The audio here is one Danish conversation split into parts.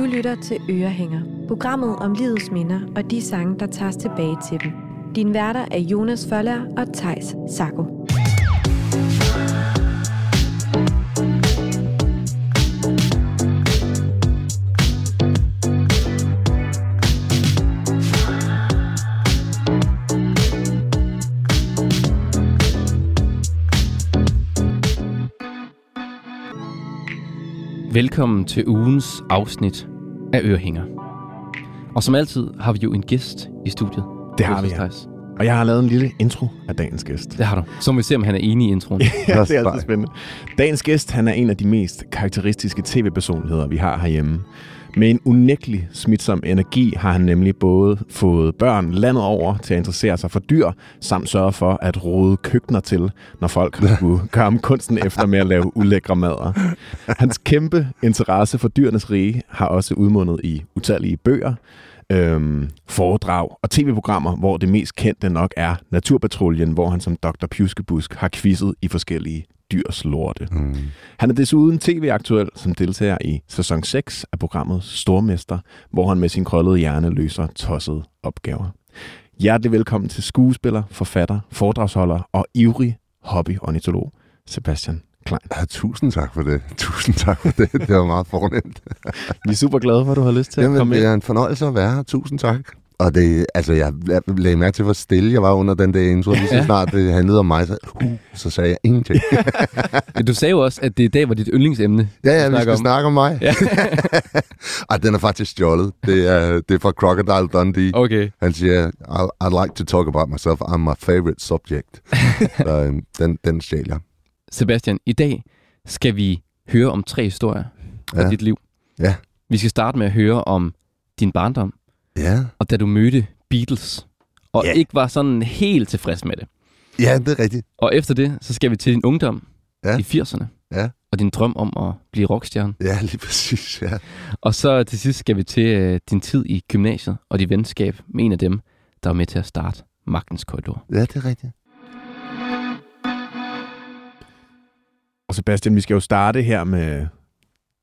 Du lytter til Ørehænger, programmet om livets minder og de sange, der tages tilbage til dem. Din værter er Jonas Føller og Tejs Sako. Velkommen til ugens afsnit af Ørehænger. Og som altid har vi jo en gæst i studiet. Det har vi, ja. Og jeg har lavet en lille intro af dagens gæst. Det har du. Så må vi se, om han er enig i introen. ja, det er altid spændende. Dagens gæst, han er en af de mest karakteristiske tv-personligheder, vi har herhjemme. Med en unægtelig smitsom energi har han nemlig både fået børn landet over til at interessere sig for dyr, samt sørge for at rode køkkener til, når folk har skulle gøre kunsten efter med at lave ulækre mader. Hans kæmpe interesse for dyrenes rige har også udmundet i utallige bøger, øhm, foredrag og tv-programmer, hvor det mest kendte nok er Naturpatruljen, hvor han som Dr. Pjuskebusk har quizzet i forskellige dyrs lorte. Mm. Han er desuden tv-aktuel som deltager i sæson 6 af programmet Stormester, hvor han med sin krøllede hjerne løser tossede opgaver. Hjertelig velkommen til skuespiller, forfatter, foredragsholder og ivrig hobby-ornitolog, Sebastian Klein. Ja, tusind tak for det. Tusind tak for det. Det var meget fornemt. Vi er super glade for, at du har lyst til Jamen, at komme ind. det er en fornøjelse at være her. Tusind tak. Og det, altså, jeg lagde mærke til, hvor stille jeg var under den der intro. Lige så snart det handlede om mig, så, uh, så sagde jeg ingenting. du sagde jo også, at det i dag var dit yndlingsemne. Ja, ja, vi skal om. snakke om mig. Ja. Ej, den er faktisk stjålet. Det er, det er fra Crocodile Dundee. Okay. Han siger, I'd like to talk about myself. I'm my favorite subject. så, øhm, den, den stjal jeg. Sebastian, i dag skal vi høre om tre historier fra ja. dit liv. Ja. Vi skal starte med at høre om din barndom. Ja. Og da du mødte Beatles, og ja. ikke var sådan helt tilfreds med det. Ja, det er rigtigt. Og efter det, så skal vi til din ungdom ja. i 80'erne. Ja. Og din drøm om at blive rockstjerne. Ja, lige præcis, ja. Og så til sidst skal vi til uh, din tid i gymnasiet og dit venskab med en af dem, der var med til at starte Magtens Korridor. Ja, det er rigtigt. Og Sebastian, vi skal jo starte her med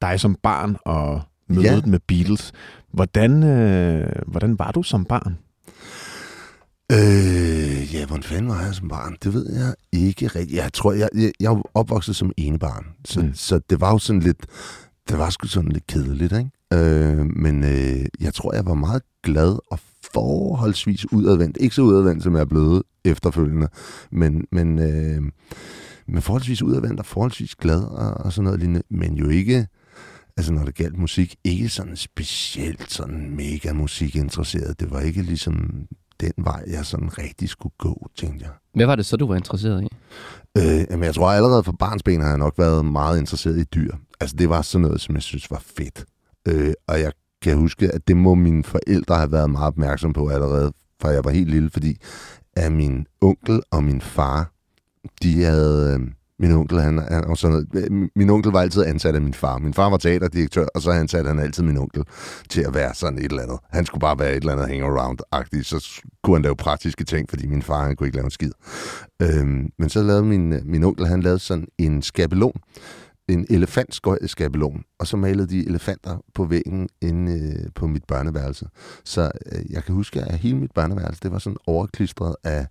dig som barn og mødet ja. med Beatles. Hvordan, øh, hvordan var du som barn? Øh, ja, hvordan fanden var jeg som barn? Det ved jeg ikke rigtigt. Jeg tror, jeg, jeg, jeg var opvokset som ene barn, så, mm. så det var jo sådan lidt, det var sgu sådan lidt kedeligt, ikke? Øh, men øh, jeg tror, jeg var meget glad og forholdsvis udadvendt. Ikke så udadvendt, som jeg er blevet efterfølgende, men, men, øh, men forholdsvis udadvendt og forholdsvis glad og, og sådan noget lignende, men jo ikke altså når det galt musik, ikke sådan specielt sådan mega musikinteresseret. Det var ikke ligesom den vej, jeg sådan rigtig skulle gå, tænkte jeg. Hvad var det så, du var interesseret i? Øh, jamen, jeg tror allerede fra barnsben har jeg nok været meget interesseret i dyr. Altså det var sådan noget, som jeg synes var fedt. Øh, og jeg kan huske, at det må mine forældre have været meget opmærksom på allerede, fra jeg var helt lille, fordi at min onkel og min far, de havde... Øh, min onkel, han, han og sådan noget. Øh, min onkel var altid ansat af min far. Min far var teaterdirektør, og så ansatte han altid min onkel til at være sådan et eller andet. Han skulle bare være et eller andet hang-around-agtigt, så kunne han lave praktiske ting, fordi min far, han kunne ikke lave en skid. Øhm, men så lavede min, øh, min onkel, han lavede sådan en skabelon, en elefantskabelon, og så malede de elefanter på væggen inde øh, på mit børneværelse. Så øh, jeg kan huske, at hele mit børneværelse, det var sådan overklistret af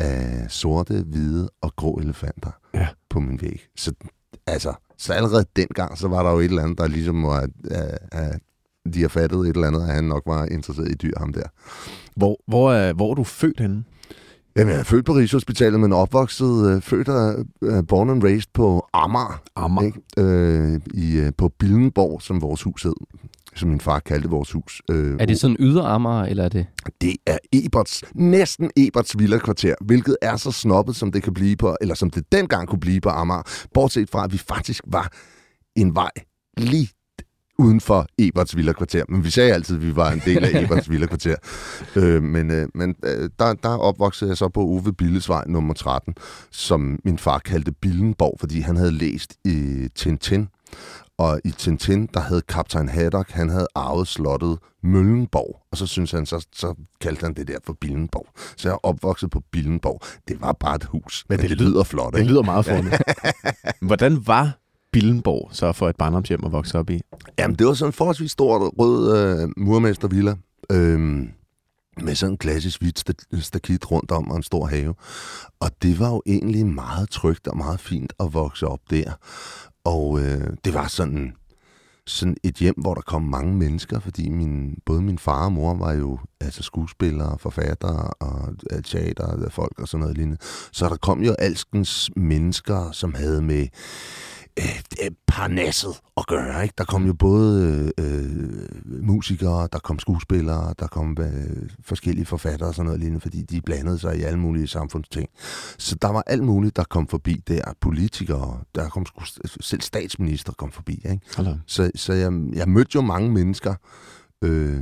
af sorte, hvide og grå elefanter ja. på min væg. Så, altså, så allerede dengang, så var der jo et eller andet, der ligesom var, at, at de har fattet et eller andet, at han nok var interesseret i dyr, ham der. Hvor, hvor, er, hvor er du født henne? Jamen, jeg er født på Rigshospitalet, men opvokset, øh, født og øh, born and raised på Amager. Amager. Ikke? Øh, i, øh, på Billenborg, som vores hus hed som min far kaldte vores hus. Øh, er det sådan ydre Amager, eller er det? Det er Eberts, næsten Eberts villa-kvarter, hvilket er så snobbet, som det kan blive på, eller som det dengang kunne blive på Amager, bortset fra, at vi faktisk var en vej lige uden for Eberts villa-kvarter. Men vi sagde altid, at vi var en del af Eberts villa-kvarter. Øh, men øh, men øh, der, der opvoksede jeg så på Ove Billesvej nummer 13, som min far kaldte Billenborg, fordi han havde læst i Tintin. Og i Tintin, der havde kaptajn Haddock, han havde arvet slottet Møllenborg. Og så synes han, så, så kaldte han det der for Billenborg. Så jeg er opvokset på Billenborg. Det var bare et hus, men, men det, det lyder flot, ikke? Det lyder meget flot. Hvordan var Billenborg så for et barndomshjem at vokse op i? Jamen, det var sådan en forholdsvis stor rød øh, murmestervilla. Øh, med sådan en klassisk hvidt stakit rundt om og en stor have. Og det var jo egentlig meget trygt og meget fint at vokse op der. Og øh, det var sådan, sådan et hjem, hvor der kom mange mennesker, fordi min, både min far og mor var jo altså skuespillere, forfattere og øh, teater, øh, folk og sådan noget lignende. Så der kom jo alskens mennesker, som havde med øh, parnasset at gøre. Ikke? Der kom jo både øh, musikere, der kom skuespillere, der kom øh, forskellige forfattere og sådan noget lignende, fordi de blandede sig i alle mulige samfundsting. Så der var alt muligt, der kom forbi der. Politikere, der kom selv statsminister kom forbi. Ikke? Så, så jeg, jeg mødte jo mange mennesker øh,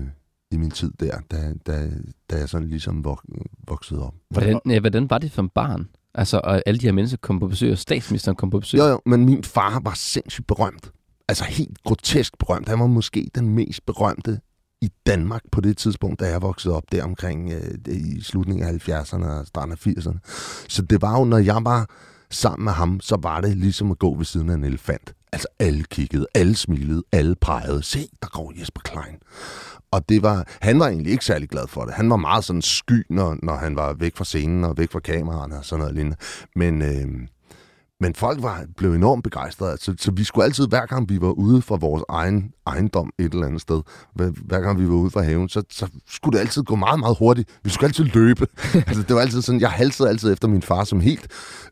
i min tid der, da, da, da jeg sådan ligesom vok, voksede op. Hvordan, ja, hvordan var det som barn? Altså, og alle de her mennesker kom på besøg, og statsministeren kom på besøg. Jo, jo, men min far var sindssygt berømt. Altså helt grotesk berømt. Han var måske den mest berømte i Danmark på det tidspunkt, da jeg voksede op der omkring øh, i slutningen af 70'erne og starten af 80'erne. Så det var jo, når jeg var sammen med ham, så var det ligesom at gå ved siden af en elefant. Altså alle kiggede, alle smilede, alle pegede. Se, der går Jesper Klein. Og det var, han var egentlig ikke særlig glad for det. Han var meget sådan sky, når, når han var væk fra scenen og væk fra kameraerne og sådan noget lignende. Men, øh, men folk var, blev enormt begejstrede. Så, så vi skulle altid, hver gang vi var ude fra vores egen ejendom et eller andet sted, hver, hver gang vi var ude fra haven, så, så skulle det altid gå meget, meget hurtigt. Vi skulle altid løbe. altså, det var altid sådan, jeg halsede altid efter min far, som helt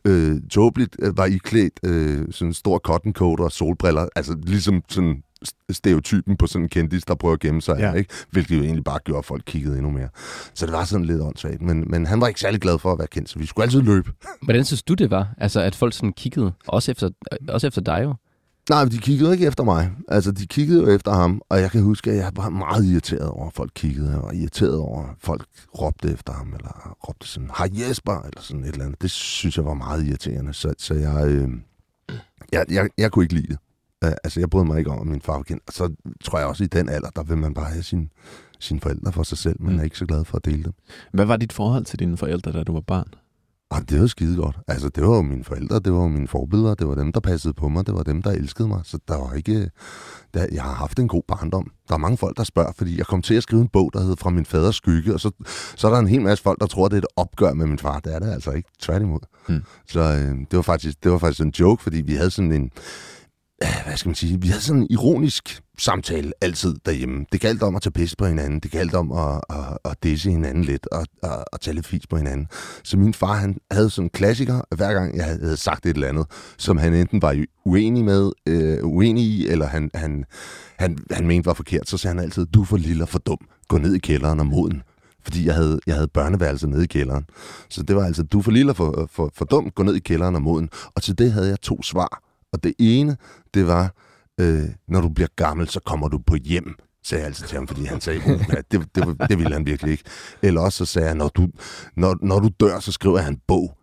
øh, tåbeligt øh, var iklædt øh, sådan en stor cotton coat og solbriller. Altså ligesom sådan stereotypen på sådan en kendis, der prøver at gemme sig, ja. ikke? hvilket jo egentlig bare gjorde, at folk kiggede endnu mere. Så det var sådan lidt åndssvagt, men, men han var ikke særlig glad for at være kendt, så vi skulle altid løbe. Hvordan synes du, det var? Altså, at folk sådan kiggede, også efter, også efter dig jo? Nej, de kiggede ikke efter mig. Altså, de kiggede jo efter ham, og jeg kan huske, at jeg var meget irriteret over, at folk kiggede. Jeg var irriteret over, at folk råbte efter ham, eller råbte sådan, hej Jesper, eller sådan et eller andet. Det synes jeg var meget irriterende, så, så jeg, øh, jeg, jeg, jeg kunne ikke lide det. Uh, altså, jeg brød mig ikke om, at min far var kendt. Og så tror jeg også, i den alder, der vil man bare have sin, sine forældre for sig selv. Man mm. er ikke så glad for at dele dem. Hvad var dit forhold til dine forældre, da du var barn? Ah, det var skide godt. Altså, det var jo mine forældre, det var jo mine forbilleder, det var dem, der passede på mig, det var dem, der elskede mig. Så der var ikke... Der, jeg har haft en god barndom. Der er mange folk, der spørger, fordi jeg kom til at skrive en bog, der hedder Fra min faders skygge, og så, så er der en hel masse folk, der tror, det er et opgør med min far. Det er det altså ikke. Tværtimod. Hmm. Så øh, det, var faktisk, det var faktisk en joke, fordi vi havde sådan en hvad skal man sige, vi havde sådan en ironisk samtale altid derhjemme. Det galt om at tage pis på hinanden, det galt om at, at, at disse hinanden lidt og at, at tage lidt fis på hinanden. Så min far, han havde sådan en klassiker, hver gang jeg havde sagt et eller andet, som han enten var uenig med, øh, uenig i, eller han, han, han, han mente var forkert, så sagde han altid, du er for lille og for dum, gå ned i kælderen og moden fordi jeg havde, jeg havde børneværelse nede i kælderen. Så det var altså, du er for lille og for, for, for dum, gå ned i kælderen og moden. Og til det havde jeg to svar. Og det ene, det var, øh, når du bliver gammel, så kommer du på hjem sagde jeg altid til ham, fordi han sagde, at det, det, det ville han virkelig ikke. Eller også så sagde jeg, når du, når, når du dør, så skriver jeg en bog.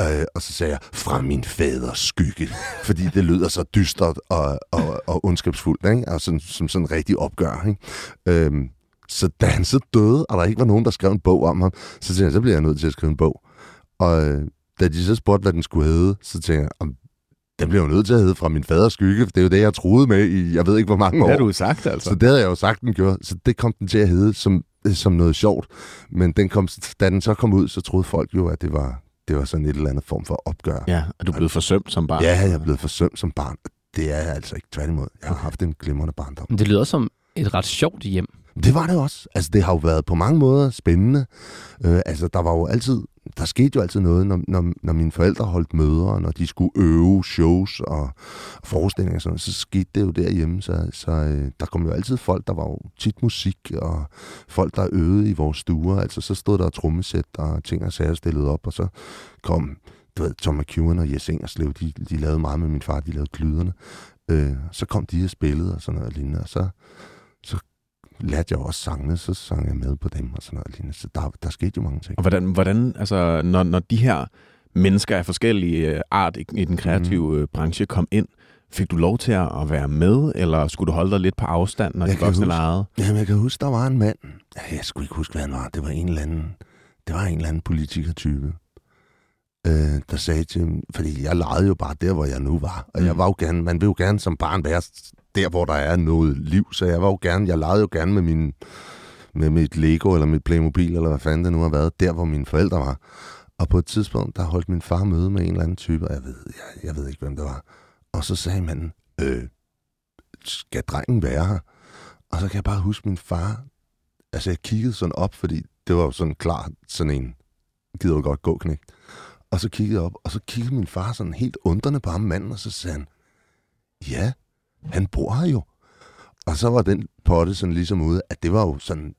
Øh, og så sagde jeg, fra min faders skygge. Fordi det lyder så dystert og, og, og ondskabsfuldt, ikke? Og sådan, som sådan en rigtig opgør. Ikke? Øhm, så da han så døde, og der ikke var nogen, der skrev en bog om ham, så tænkte jeg, så bliver jeg nødt til at skrive en bog. Og øh, da de så spurgte, hvad den skulle hedde, så tænkte jeg, den blev jo nødt til at hedde fra min faders skygge, for det er jo det, jeg troede med i, jeg ved ikke, hvor mange år. Det har du sagt, altså. Så det havde jeg jo sagt, den gjorde. Så det kom den til at hedde som, som noget sjovt. Men den kom, da den så kom ud, så troede folk jo, at det var, det var sådan et eller andet form for opgør. Ja, og du blev forsømt som barn. Ja, jeg er blevet forsømt som barn. Det er jeg altså ikke tværtimod. Jeg har haft en glimrende barndom. Men det lyder som et ret sjovt hjem. Det var det også. Altså, det har jo været på mange måder spændende. Øh, altså, der var jo altid der skete jo altid noget, når, når, når mine forældre holdt møder, og når de skulle øve shows og forestillinger, sådan, så skete det jo derhjemme. Så, så øh, der kom jo altid folk, der var jo tit musik, og folk, der øvede i vores stuer. Altså, så stod der trommesæt og ting og sager stillet op, og så kom du ved, Tom McEwan og Jes Ingerslev, de, de lavede meget med min far, de lavede klyderne. Øh, så kom de og spillede og sådan noget lignende, og så, så lærte jeg også sangene, så sang jeg med på dem og sådan noget lignende. Så der, der skete jo mange ting. Og hvordan, hvordan altså, når, når de her mennesker af forskellige øh, art i, i den kreative mm. branche kom ind, Fik du lov til at være med, eller skulle du holde dig lidt på afstand, når jeg de voksne legede? Jamen, jeg kan huske, der var en mand. Jeg skulle ikke huske, hvad han var. Det var en eller anden, det var en eller anden politikertype. øh, der sagde til fordi jeg legede jo bare der, hvor jeg nu var. Og mm. jeg var jo gerne, man vil jo gerne som barn være der, hvor der er noget liv. Så jeg var jo gerne, jeg legede jo gerne med min med mit Lego eller mit Playmobil, eller hvad fanden det nu har været, der hvor mine forældre var. Og på et tidspunkt, der holdt min far møde med en eller anden type, og jeg ved, jeg, jeg ved ikke, hvem det var. Og så sagde manden, øh, skal drengen være her? Og så kan jeg bare huske min far, altså jeg kiggede sådan op, fordi det var jo sådan klar, sådan en, gider du godt gå, knæk. Og så kiggede jeg op, og så kiggede min far sådan helt undrende på ham manden, og så sagde han, ja, han bor her jo. Og så var den potte sådan ligesom ude, at det var jo sådan,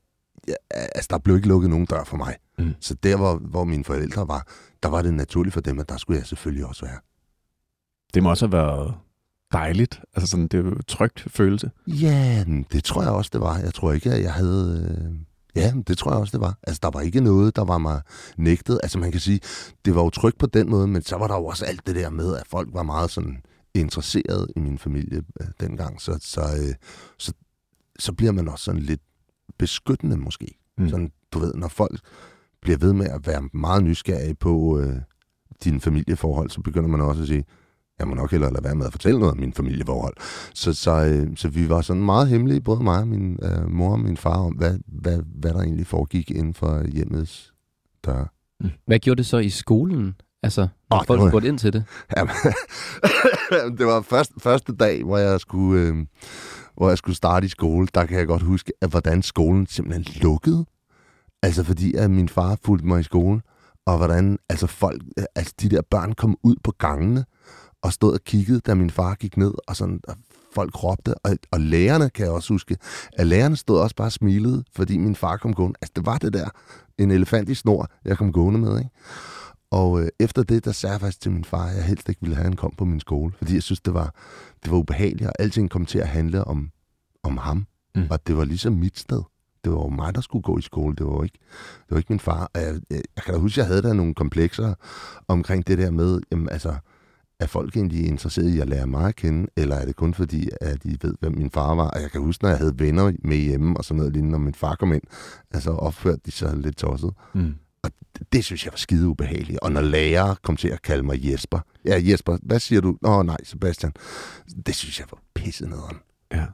ja, altså der blev ikke lukket nogen dør for mig. Mm. Så der, hvor, hvor mine forældre var, der var det naturligt for dem, at der skulle jeg selvfølgelig også være. Det må også have været dejligt. Altså sådan, det er jo trygt følelse. Ja, det tror jeg også, det var. Jeg tror ikke, at jeg havde... Øh... Ja, det tror jeg også, det var. Altså, der var ikke noget, der var mig nægtet. Altså, man kan sige, det var jo trygt på den måde, men så var der jo også alt det der med, at folk var meget sådan interesseret i min familie øh, dengang. Så, så, øh, så, så bliver man også sådan lidt beskyttende måske. Mm. Sådan, du ved, når folk bliver ved med at være meget nysgerrige på øh, dine familieforhold, så begynder man også at sige, jeg må nok hellere lade være med at fortælle noget om min familieforhold. Så, så, øh, så vi var sådan meget hemmelige, både mig og min øh, mor og min far, om hvad, hvad, hvad der egentlig foregik inden for hjemmets døre. Mm. Hvad gjorde det så i skolen? Altså, oh, folk var... spurgte ind til det? Jamen, det var først, første dag, hvor jeg skulle... Øh, hvor jeg skulle starte i skole, der kan jeg godt huske, at hvordan skolen simpelthen lukkede. Altså fordi, at min far fulgte mig i skole, og hvordan altså folk, altså de der børn kom ud på gangene, og stod og kiggede, da min far gik ned, og sådan, og folk råbte, og, og lærerne kan jeg også huske, at lærerne stod også bare og smilede, fordi min far kom gående. Altså, det var det der, en elefant i snor, jeg kom gående med, ikke? Og øh, efter det, der sagde jeg faktisk til min far, at jeg helst ikke ville have, at han kom på min skole, fordi jeg synes, det var, det var ubehageligt, og alting kom til at handle om, om ham. Mm. Og det var ligesom mit sted. Det var jo mig, der skulle gå i skole. Det var jo ikke, det var ikke min far. Og jeg, jeg, jeg kan da huske, at jeg havde der nogle komplekser omkring det der med, jamen, altså, er folk egentlig interesseret i at lære mig at kende, eller er det kun fordi, at de ved, hvem min far var? Og jeg kan huske, når jeg havde venner med hjemme og sådan noget lignende, når min far kom ind, altså opførte de sig lidt tosset. Mm. Og det, synes jeg var skide ubehageligt. Og når lærere kom til at kalde mig Jesper. Ja, Jesper, hvad siger du? Nå, nej, Sebastian. Det synes jeg var pisset nederen. Ja.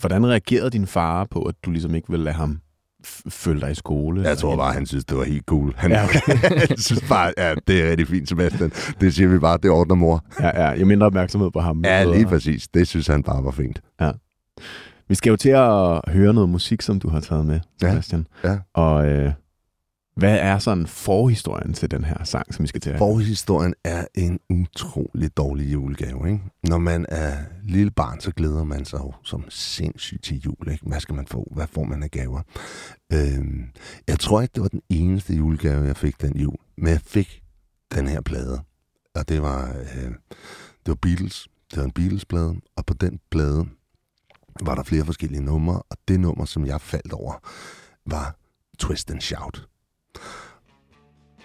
Hvordan reagerede din far på, at du ligesom ikke ville lade ham følge dig i skole? Jeg tror bare, han synes, det var helt cool. Han, ja, okay. han synes bare, ja, det er rigtig fint, Sebastian. Det siger vi bare, det ordner mor. Ja, ja. Jeg mindre opmærksomhed på ham. Ja, lige præcis. Det synes han bare var fint. Ja. Vi skal jo til at høre noget musik, som du har taget med, Sebastian. Ja. ja. Og øh, hvad er sådan forhistorien til den her sang, som vi skal til at Forhistorien er en utrolig dårlig julegave. Ikke? Når man er lille barn, så glæder man sig jo som sindssygt til jul. Ikke? Hvad skal man få? Hvad får man af gaver? Øhm, jeg tror ikke, det var den eneste julegave, jeg fik den jul. Men jeg fik den her plade. Og det var, øh, det var Beatles. Det var en Beatles-plade. Og på den plade var der flere forskellige numre. Og det nummer, som jeg faldt over, var Twist and Shout.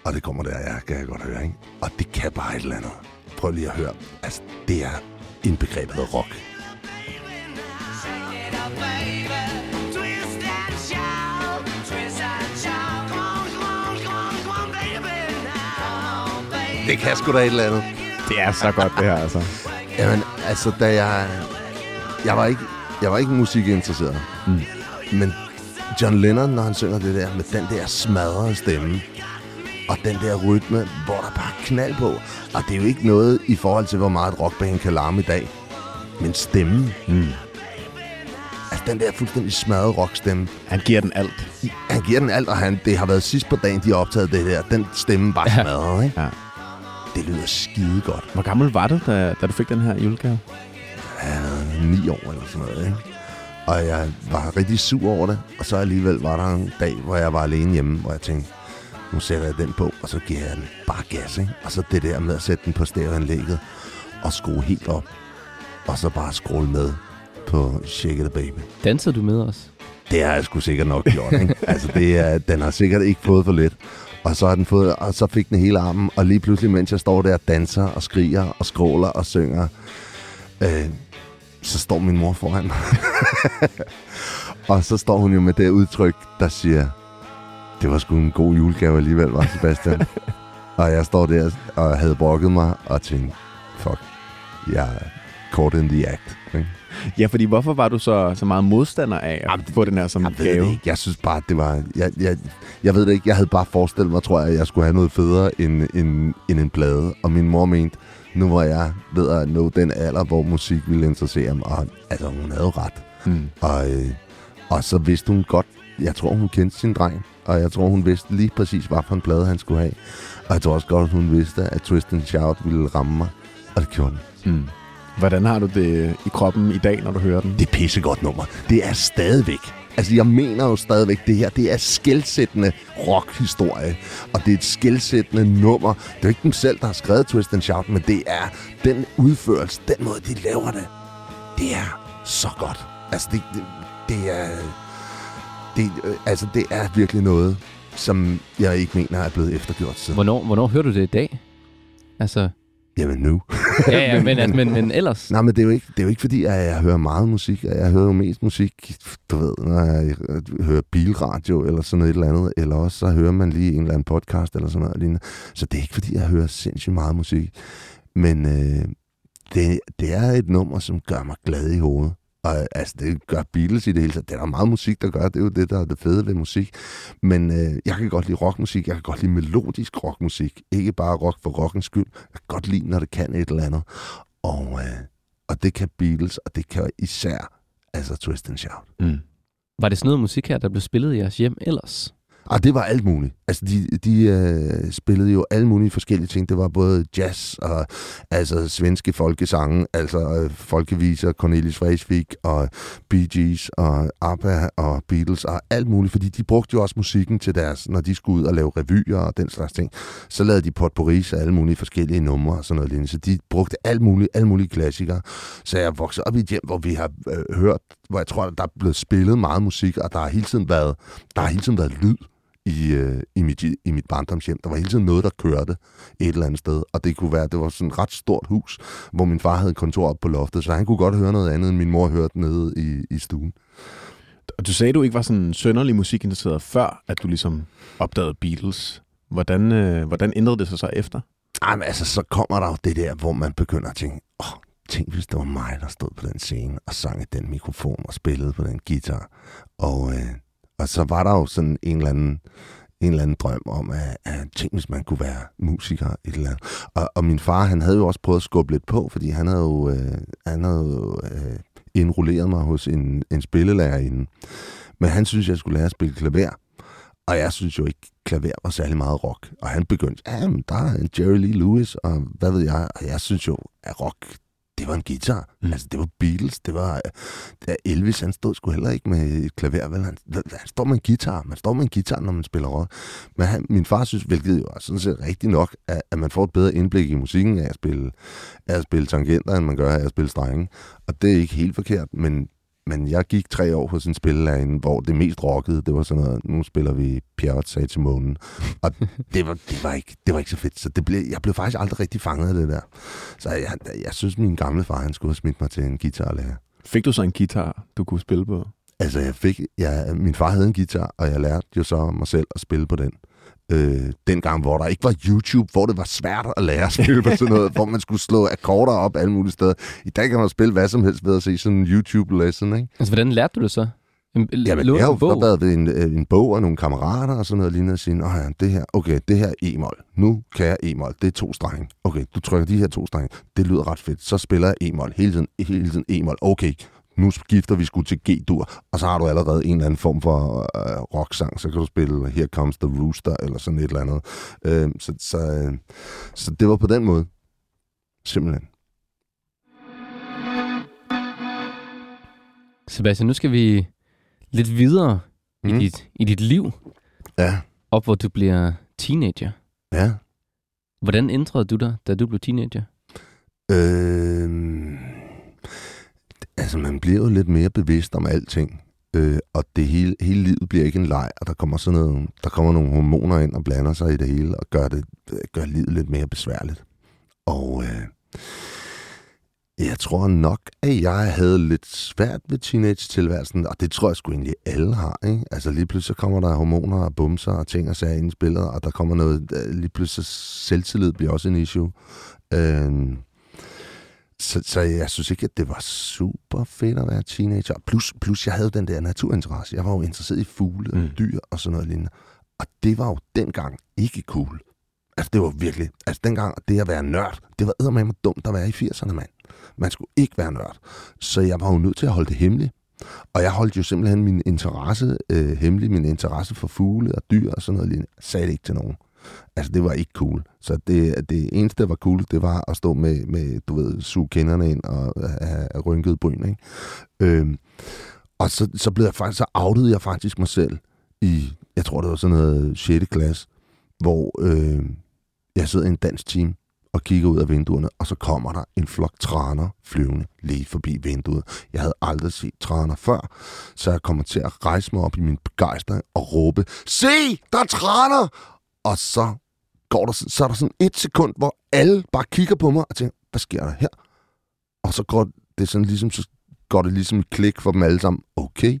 Og det kommer der, ja, kan jeg godt høre, ikke? Og det kan bare et eller andet. Prøv lige at høre. Altså, det er en begrebet af rock. Det kan sgu da et eller andet. Det er så godt, det her, altså. Jamen, altså, da jeg... Jeg var ikke, jeg var ikke musikinteresseret. Mm. Men John Lennon, når han synger det der med den der smadrede stemme, og den der rytme, hvor der bare knald på. Og det er jo ikke noget i forhold til, hvor meget rockband kan larme i dag. Men stemmen. Mm. Altså den der fuldstændig smadrede rockstemme. Han giver den alt. Han giver den alt, og han, det har været sidst på dagen, de har optaget det der. Den stemme bare ja. smadret, ikke? Ja. Det lyder skide godt. Hvor gammel var du, da, da du fik den her julegave? Ja, ni år eller sådan noget, ikke? Og jeg var rigtig sur over det. Og så alligevel var der en dag, hvor jeg var alene hjemme, hvor jeg tænkte, nu sætter jeg den på, og så giver jeg den bare gas, ikke? Og så det der med at sætte den på stereoanlægget og skrue helt op. Og så bare scrolle med på Shake It Baby. Dansede du med os? Det har jeg sgu sikkert nok gjort, ikke? altså, det er, den har sikkert ikke fået for lidt. Og så, har den fået, og så fik den hele armen, og lige pludselig, mens jeg står der og danser og skriger og skråler og synger, øh, så står min mor foran mig. og så står hun jo med det udtryk, der siger, det var sgu en god julegave alligevel, var Sebastian? Og jeg står der og havde brokket mig og tænkte, fuck, jeg er caught in the act. Ikke? Ja, fordi hvorfor var du så, så meget modstander af at Jamen, få den her som Jeg ved det gave? ikke. Jeg synes bare, det var... Jeg, jeg, jeg ved det ikke. Jeg havde bare forestillet mig, tror jeg, at jeg skulle have noget federe end, end, end en plade. Og min mor mente, nu var jeg ved at nå den alder, hvor musik ville interessere mig. Og altså, hun havde ret. Mm. Og, øh, og så vidste hun godt, jeg tror, hun kendte sin dreng. Og jeg tror, hun vidste lige præcis, hvad for en plade han skulle have. Og jeg tror også godt, hun vidste, at Twist and Shout ville ramme mig. Og det gjorde den. Mm. Hvordan har du det i kroppen i dag, når du hører den? Det er pissegodt nummer. Det er stadigvæk. Altså, jeg mener jo stadigvæk, det her, det er skældsættende rockhistorie. Og det er et skældsættende nummer. Det er jo ikke dem selv, der har skrevet Twist and Shout, men det er den udførelse, den måde, de laver det. Det er så godt. Altså, det, det, det er... Det, øh, altså, det er virkelig noget, som jeg ikke mener er blevet eftergjort siden. Hvornår, hvornår hører du det i dag? Altså, Jamen nu. ja, ja, men, altså, men, men ellers... Nej, men det er jo ikke, det er jo ikke fordi, at jeg hører meget musik. Jeg hører jo mest musik, du ved, når jeg hører bilradio eller sådan noget et eller andet. Eller også så hører man lige en eller anden podcast eller sådan noget lignende. Så det er ikke fordi, jeg hører sindssygt meget musik. Men øh, det, det er et nummer, som gør mig glad i hovedet. Og altså, det gør Beatles i det hele taget. Det er der meget musik, der gør. Det er jo det, der er det fede ved musik. Men øh, jeg kan godt lide rockmusik. Jeg kan godt lide melodisk rockmusik. Ikke bare rock for rockens skyld. Jeg kan godt lide, når det kan et eller andet. Og, øh, og det kan Beatles, og det kan især altså Twist and Shout. Mm. Var det sådan noget musik her, der blev spillet i jeres hjem ellers? Og det var alt muligt. Altså, de, de øh, spillede jo alle mulige forskellige ting. Det var både jazz og altså svenske folkesange, altså øh, folkeviser, Cornelis Vreeswijk og Bee Gees og ABBA og Beatles og alt muligt, fordi de brugte jo også musikken til deres, når de skulle ud og lave revyer og den slags ting. Så lavede de potpourris af alle mulige forskellige numre og sådan noget lignende. Så de brugte alt muligt, alle mulige klassikere. Så jeg voksede op i et hjem, hvor vi har øh, hørt, hvor jeg tror, der er blevet spillet meget musik, og der har hele tiden været, der har hele tiden været lyd i, øh, i, mit, i mit barndomshjem. Der var hele tiden noget, der kørte et eller andet sted. Og det kunne være, det var sådan et ret stort hus, hvor min far havde et kontor op på loftet, så han kunne godt høre noget andet, end min mor hørte nede i, i stuen. Og du sagde, du ikke var sådan sønderlig musikinteresseret før, at du ligesom opdagede Beatles. Hvordan, øh, hvordan ændrede det sig så efter? Ej, men altså, så kommer der jo det der, hvor man begynder at tænke, åh, oh, tænk hvis det var mig, der stod på den scene og sang i den mikrofon og spillede på den guitar. Og, øh, og så var der jo sådan en eller anden, en eller anden drøm om, at, at tænk hvis man kunne være musiker et eller andet. Og, og min far, han havde jo også prøvet at skubbe lidt på, fordi han havde jo, øh, han havde jo øh, indrulleret mig hos en, en spillelærerinde. Men han synes, jeg skulle lære at spille klaver. Og jeg synes jo ikke, klaver var særlig meget rock. Og han begyndte, ja, men der er en Jerry Lee Lewis, og hvad ved jeg. Og jeg synes jo, at rock, det var en guitar. Mm. Altså, det var Beatles, det var... Ja, Elvis, han stod sgu heller ikke med et klaver, vel? Han, han står med en guitar. Man står med en guitar, når man spiller rock. Men han, min far synes, hvilket jo er sådan set rigtigt nok, at, at man får et bedre indblik i musikken af at spille, af at spille tangenter, end man gør af at spille strenge. Og det er ikke helt forkert, men men jeg gik tre år hos en spillelærerinde, hvor det mest rockede, det var sådan noget, nu spiller vi Pierrot sagde til månen. Og det var, det, var ikke, det var ikke så fedt. Så det blev, jeg blev faktisk aldrig rigtig fanget af det der. Så jeg, jeg synes, min gamle far, han skulle have smidt mig til en guitarlærer. Fik du så en guitar, du kunne spille på? Altså, jeg fik, jeg, min far havde en guitar, og jeg lærte jo så mig selv at spille på den. Øh, dengang, hvor der ikke var YouTube, hvor det var svært at lære at spille på sådan noget, hvor man skulle slå akkorder op alle mulige steder. I dag kan man spille hvad som helst ved at se sådan en YouTube-lesson, ikke? Altså, hvordan lærte du det så? En, Jamen, jeg har jo været ved en, øh, en bog og nogle kammerater og sådan noget lignende og sige, ja, det her, okay, det her er e-mol. Nu kan jeg e-mol. Det er to strenge. Okay, du trykker de her to strenge. Det lyder ret fedt. Så spiller jeg e-mol. Hele tiden, hele tiden e-mol. Okay, nu skifter vi sgu til G-dur, og så har du allerede en eller anden form for øh, rocksang, så kan du spille Here Comes the Rooster, eller sådan et eller andet. Øh, så, så, øh, så det var på den måde. Simpelthen. Sebastian, nu skal vi lidt videre mm. i, dit, i dit liv, Ja, op hvor du bliver teenager. ja. Hvordan ændrede du dig, da du blev teenager? Øh, altså, man bliver jo lidt mere bevidst om alting. Øh, og det hele, hele livet bliver ikke en leg, og der kommer, sådan noget, der kommer nogle hormoner ind og blander sig i det hele, og gør, det, øh, gør livet lidt mere besværligt. Og øh, Jeg tror nok, at jeg havde lidt svært ved teenage-tilværelsen, og det tror jeg sgu egentlig alle har. Ikke? Altså lige pludselig så kommer der hormoner og bumser og ting og sager ind i spillet, og der kommer noget, øh, lige pludselig selvtillid bliver også en issue. Øh, så, så jeg synes ikke, at det var super fedt at være teenager. Plus, plus jeg havde den der naturinteresse. Jeg var jo interesseret i fugle og Mm. dyr og sådan noget lignende. Og det var jo dengang ikke cool. Altså, det var virkelig... Altså, dengang det at være nørd, det var eddermame dumt at være i 80'erne, mand. Man skulle ikke være nørd. Så jeg var jo nødt til at holde det hemmeligt. Og jeg holdt jo simpelthen min interesse øh, hemmelig, min interesse for fugle og dyr og sådan noget lignende. Sagde det ikke til nogen. Altså, det var ikke cool. Så det, det eneste, der var cool, det var at stå med, med du ved, suge kenderne ind og have have rynket bryn, ikke? Øhm, og så, så blev jeg faktisk, så outede jeg faktisk mig selv i, jeg tror, det var sådan noget 6. klasse, hvor øh, jeg sidder i en dansk team og kigger ud af vinduerne, og så kommer der en flok traner flyvende lige forbi vinduet. Jeg havde aldrig set traner før, så jeg kommer til at rejse mig op i min begejstring og råbe, Se, der er traner! Og så går der, så er der sådan et sekund, hvor alle bare kigger på mig og tænker, hvad sker der her? Og så går det sådan ligesom, så går det ligesom et klik for dem alle sammen. Okay,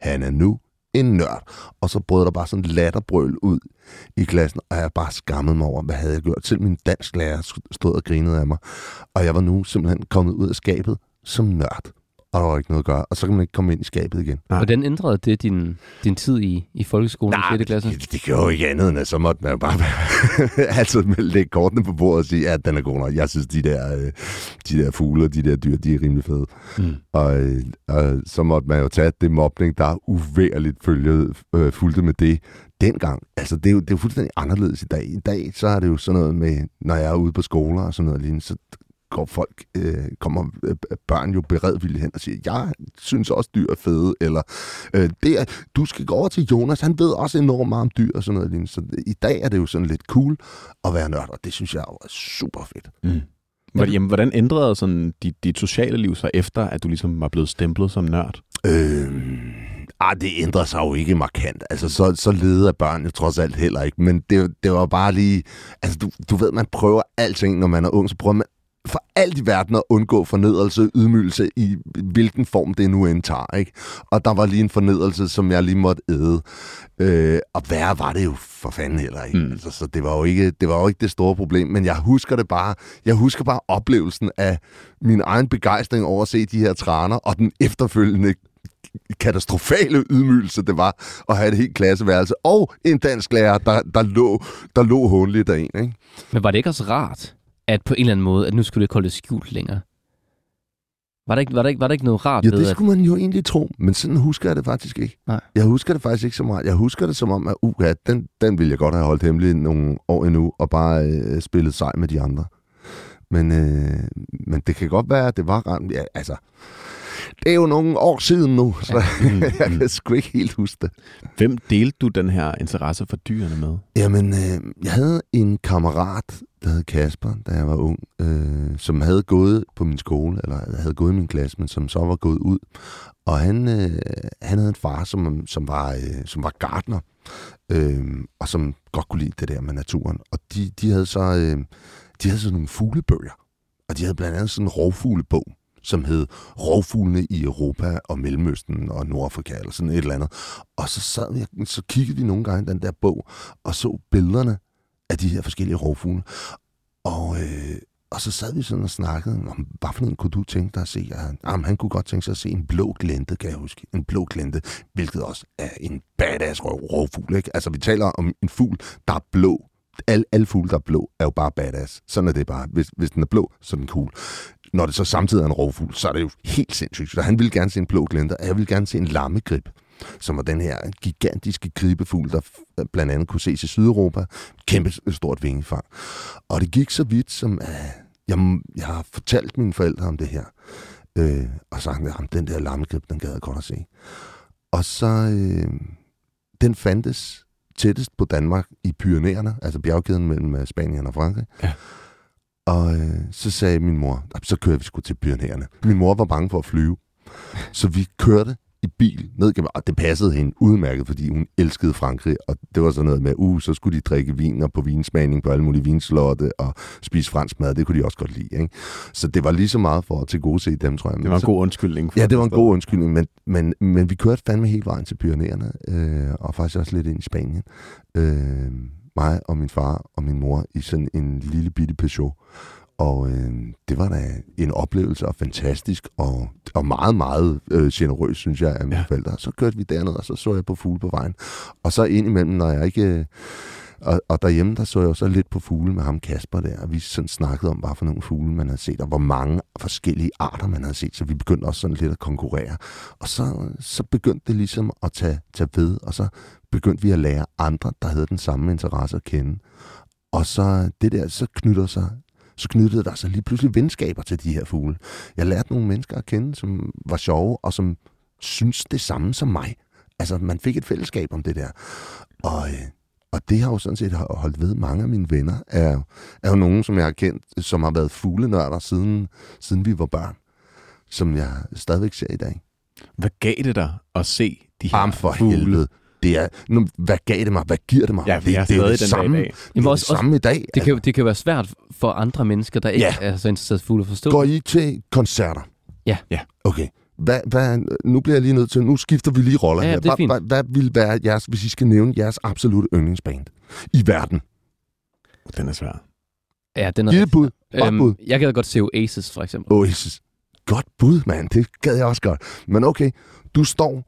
han er nu en nørd. Og så brød der bare sådan latterbrøl ud i klassen, og jeg bare skammede mig over, hvad havde jeg gjort. Selv min dansklærer stod og grinede af mig. Og jeg var nu simpelthen kommet ud af skabet som nørd. Og der var ikke noget at gøre. Og så kan man ikke komme ind i skabet igen. Nej. Hvordan ændrede det din, din tid i, i folkeskolen i 6. klasse? det, det gjorde jo ikke andet end, at så måtte man jo bare altså lægge kortene på bordet og sige, at den er god nok. Jeg synes, de der, øh, de der fugle og de der dyr, de er rimelig fede. Mm. Og, øh, og så måtte man jo tage det mobning, der uværligt følge, øh, fulgte med det dengang. Altså, det er, jo, det er jo fuldstændig anderledes i dag. I dag, så er det jo sådan noget med, når jeg er ude på skoler og sådan noget lignende, så går folk, øh, kommer øh, børn jo beredvilligt hen og siger, jeg synes også dyr er fede, eller øh, det er, du skal gå over til Jonas, han ved også enormt meget om dyr og sådan noget. Så i dag er det jo sådan lidt cool at være nørd, og det synes jeg er super fedt. Mm. Hvordan, jamen, hvordan ændrede sådan dit, dit sociale liv sig efter, at du ligesom var blevet stemplet som nørd? Øh, ah, det ændrer sig jo ikke markant. Altså, så, så leder børn jo trods alt heller ikke. Men det, det var bare lige... Altså, du, du ved, man prøver alting, når man er ung. Så prøver man for alt i verden at undgå fornedrelse, ydmygelse i hvilken form det nu end tager. Ikke? Og der var lige en fornedrelse, som jeg lige måtte æde. Øh, og værre var det jo for fanden heller ikke. Mm. Altså, så det var, jo ikke, det var jo ikke det store problem. Men jeg husker det bare. Jeg husker bare oplevelsen af min egen begejstring over at se de her træner, og den efterfølgende katastrofale ydmygelse, det var at have et helt klasseværelse, og en dansk lærer, der, der lå, der lå håndligt af en. Ikke? Men var det ikke også rart, at på en eller anden måde, at nu skulle det ikke holde det skjult længere? Var der ikke, var der ikke, var der ikke noget rart Ja, ved, det at... skulle man jo egentlig tro, men sådan husker jeg det faktisk ikke. Nej. Jeg husker det faktisk ikke så meget. Jeg husker det som om, at uh, ja, den, den ville jeg godt have holdt hemmelig nogle år endnu, og bare øh, spillet sej med de andre. Men, øh, men det kan godt være, at det var rent. Ja, altså, det er jo nogle år siden nu, så Mm, jeg mm. kan sgu ikke helt huske det. Hvem delte du den her interesse for dyrene med? Jamen, øh, jeg havde en kammerat, der hed Kasper, da jeg var ung, øh, som havde gået på min skole, eller havde gået i min klasse, men som så var gået ud. Og han, øh, han havde en far, som, som, var, øh, som var gartner, øh, og som godt kunne lide det der med naturen. Og de, de havde så øh, de havde sådan nogle fuglebøger, og de havde blandt andet sådan en rovfuglebog, som hed Rovfuglene i Europa og Mellemøsten og Nordafrika, eller sådan et eller andet. Og så, sad vi, så kiggede vi nogle gange den der bog, og så billederne af de her forskellige rovfugle. Og, øh, og så sad vi sådan og snakkede om, hvad for en kunne du tænke dig at se? Ja, jamen, han kunne godt tænke sig at se en blå glente, kan jeg huske. En blå glente, hvilket også er en badass rov, rovfugl. Ikke? Altså, vi taler om en fugl, der er blå. Alle, alle fugle, der er blå, er jo bare badass. Sådan er det bare. Hvis, hvis den er blå, så er den cool. Når det så samtidig er en rovfugl, så er det jo helt sindssygt. Så han ville gerne se en blå glænder, og jeg ville gerne se en lammegrib som var den her gigantiske gribefugl, der øh, blandt andet kunne ses i Sydeuropa. Kæmpe øh, stort vingefang. Og det gik så vidt, som uh, jeg, jeg har fortalt mine forældre om det her. Øh, og sagt, at den der lammegrib, den gad jeg godt at se. Og så, øh, den fandtes tættest på Danmark i Pyrenæerne, altså bjergkæden mellem øh, Spanien og Frankrig. Ja. Og øh, så sagde min mor, "Nå, så kører vi sgu til Pyrenæerne. Min mor var bange for at flyve. Så vi kørte i bil ned gennem, og det passede hende udmærket, fordi hun elskede Frankrig, og det var sådan noget med, uh, så skulle de drikke vin og på vinsmagning på alle mulige vinslotte og spise fransk mad, det kunne de også godt lide. Ikke? Så det var lige så meget for at tilgodese dem, tror jeg. Det var en så, god undskyldning. For Ja, det var en god undskyldning, men, men, men vi kørte fandme hele vejen til Pyreneerne, øh, og faktisk også lidt ind i Spanien. Øh, mig og min far og min mor i sådan en lille bitte Peugeot. Og øh, det var da en oplevelse og fantastisk, og, og meget, meget øh, generøs, synes jeg, af mine Ja. forældre. Så kørte vi derned, og så så jeg på fugle på vejen. Og så indimellem, når jeg ikke... Øh, og, og derhjemme, der så jeg jo så lidt på fugle med ham Kasper der, og vi sådan snakkede om, hvad for nogle fugle man havde set, og hvor mange forskellige arter man havde set, så vi begyndte også sådan lidt at konkurrere. Og så, så begyndte det ligesom at tage, tage ved, og så begyndte vi at lære andre, der havde den samme interesse at kende. Og så det der, så knytter sig så knyttede der sig lige pludselig venskaber til de her fugle. Jeg lærte nogle mennesker at kende, som var sjove, og som synes det samme som mig. Altså, man fik et fællesskab om det der. Og, øh, og det har jo sådan set holdt ved. Mange af mine venner er, er jo nogen, som jeg har kendt, som har været fuglenørder siden, siden vi var børn. Som jeg stadigvæk ser i dag. Hvad gav det dig at se de her Arm for fugle? helvede. Det er, nu, hvad gav det mig? Hvad giver det mig? Ja, det, er det er det den samme, dag det er også- det samme i dag. Det kan, jo- det kan være svært for andre mennesker, der ikke Ja. er så interesseret i fugle at forstå. Går I til koncerter? Ja. Ja. Okay. Hvad, hvad, nu bliver jeg lige nødt til, nu skifter vi lige roller Ja, her. det er Hvad, fint. hvad, hvad vil være jeres, hvis I skal nævne jeres absolutte yndlingsband i verden? Den er svær. Ja, den er Giv et bud. Godt Øhm, bud. jeg kan godt se Oasis, for eksempel. Oasis. Godt bud, mand. Det gad jeg også godt. Men okay, du står...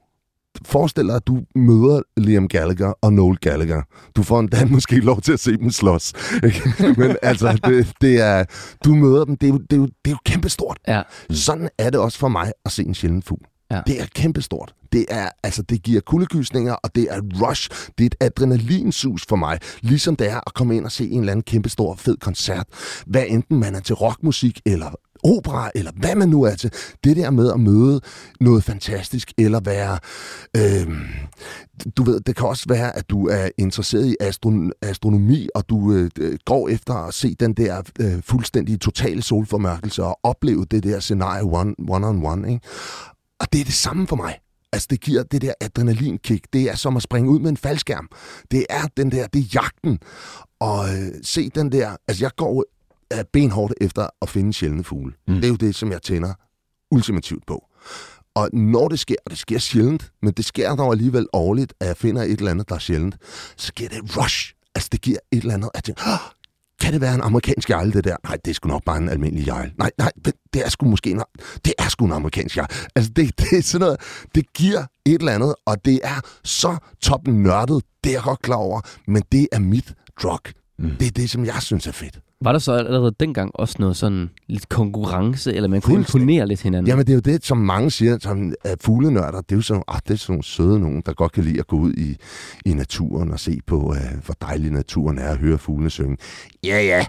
Forestil dig, at du møder Liam Gallagher og Noel Gallagher. Du får endda måske lov til at se dem slås. ikke? Men altså, det, det er, du møder dem. Det er, jo, det, er jo, det er jo kæmpestort. Ja. Sådan er det også for mig at se en sjælden fugl. Ja. Det er kæmpestort. Det er, altså, det giver kuldegysninger, og det er rush. Det er et adrenalinsus for mig. Ligesom det er at komme ind og se en eller anden kæmpestor, fed koncert. Hvad enten man er til rockmusik, eller opera, eller hvad man nu er til. Det der med at møde noget fantastisk, eller være... Øh, du ved, det kan også være, at du er interesseret i astron- astronomi, og du øh, går efter at se den der øh, fuldstændig totale solformørkelse, og opleve det der scenarie one, one on one. Ikke? Og det er det samme for mig. Altså, det giver det der adrenalinkick. Det er som at springe ud med en faldskærm. Det er den der, det er jagten. Og øh, se den der... Altså, jeg går øh, benhårdt efter at finde sjældne fugle. Mm. Det er jo det, som jeg tænder ultimativt på. Og når det sker, og det sker sjældent, men det sker dog alligevel årligt, at jeg finder et eller andet, der er sjældent, så giver det et rush. Altså, det giver et eller andet, at jeg tænker, "Åh, kan det være en amerikansk jejl, det der? Nej, det er sgu nok bare en almindelig jejl. Nej, nej, det, det er sgu måske en, det er sgu en amerikansk jejl. Altså, det, det er sådan noget, det giver et eller andet, og det er så top nørdet, det er jeg godt klar over, men det er mit drug. Mm. Det er det, som jeg synes er fedt. Var der så allerede dengang også noget sådan lidt konkurrence, eller man kunne imponere lidt hinanden? Jamen, det er jo det, som mange siger, som er fuglenørder. Det er jo sådan, ah, det er sådan nogle søde nogen, der godt kan lide at gå ud i, i naturen og se på, uh, hvor dejlig naturen er, og høre fuglene synge. Ja, ja,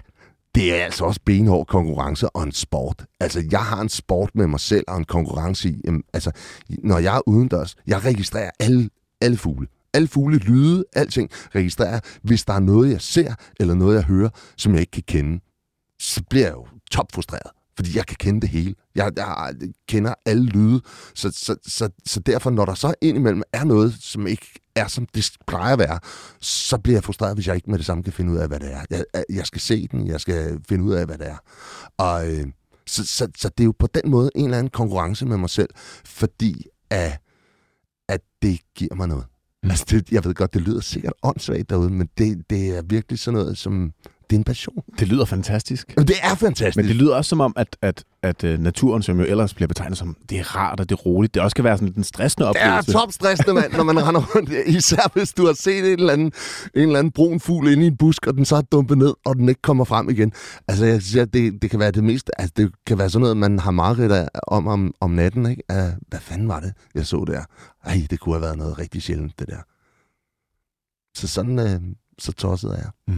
det er altså også benhård konkurrence og en sport. Altså, jeg har en sport med mig selv og en konkurrence i. Jamen, altså, når jeg er udendørs, jeg registrerer alle, alle fugle. Alle fugle, lyde, alting registrerer. Hvis der er noget, jeg ser, eller noget, jeg hører, som jeg ikke kan kende, så bliver jeg jo topfrustreret. Fordi jeg kan kende det hele. Jeg, jeg kender alle lyde. Så, så, så, så derfor, når der så indimellem er noget, som ikke er, som det plejer at være, så bliver jeg frustreret, hvis jeg ikke med det samme kan finde ud af, hvad det er. Jeg, jeg skal se den, jeg skal finde ud af, hvad det er. Og, øh, så, så, så det er jo på den måde en eller anden konkurrence med mig selv, fordi at, at det giver mig noget. Mm. Altså, det, jeg ved godt, det lyder sikkert åndssvagt derude, men det, det er virkelig sådan noget, som... Det er en passion. Det lyder fantastisk. Jamen, det er fantastisk. Men det lyder også som om, at, at, at uh, naturen, som jo ellers bliver betegnet som, det er rart og det er roligt, det også kan være sådan en stressende Det er oplevelse. topstressende, mand, når man render rundt. Især hvis du har set en eller, anden, en eller anden brun fugl inde i en busk, og den så er dumpet ned, og den ikke kommer frem igen. Altså, jeg siger, det, det kan være det mest... Altså, det kan være sådan noget, man har mareridt om, om om natten, ikke? Uh, hvad fanden var det, jeg så der? Ej, det kunne have været noget rigtig sjældent, det der. Så sådan, uh, så tosset er jeg.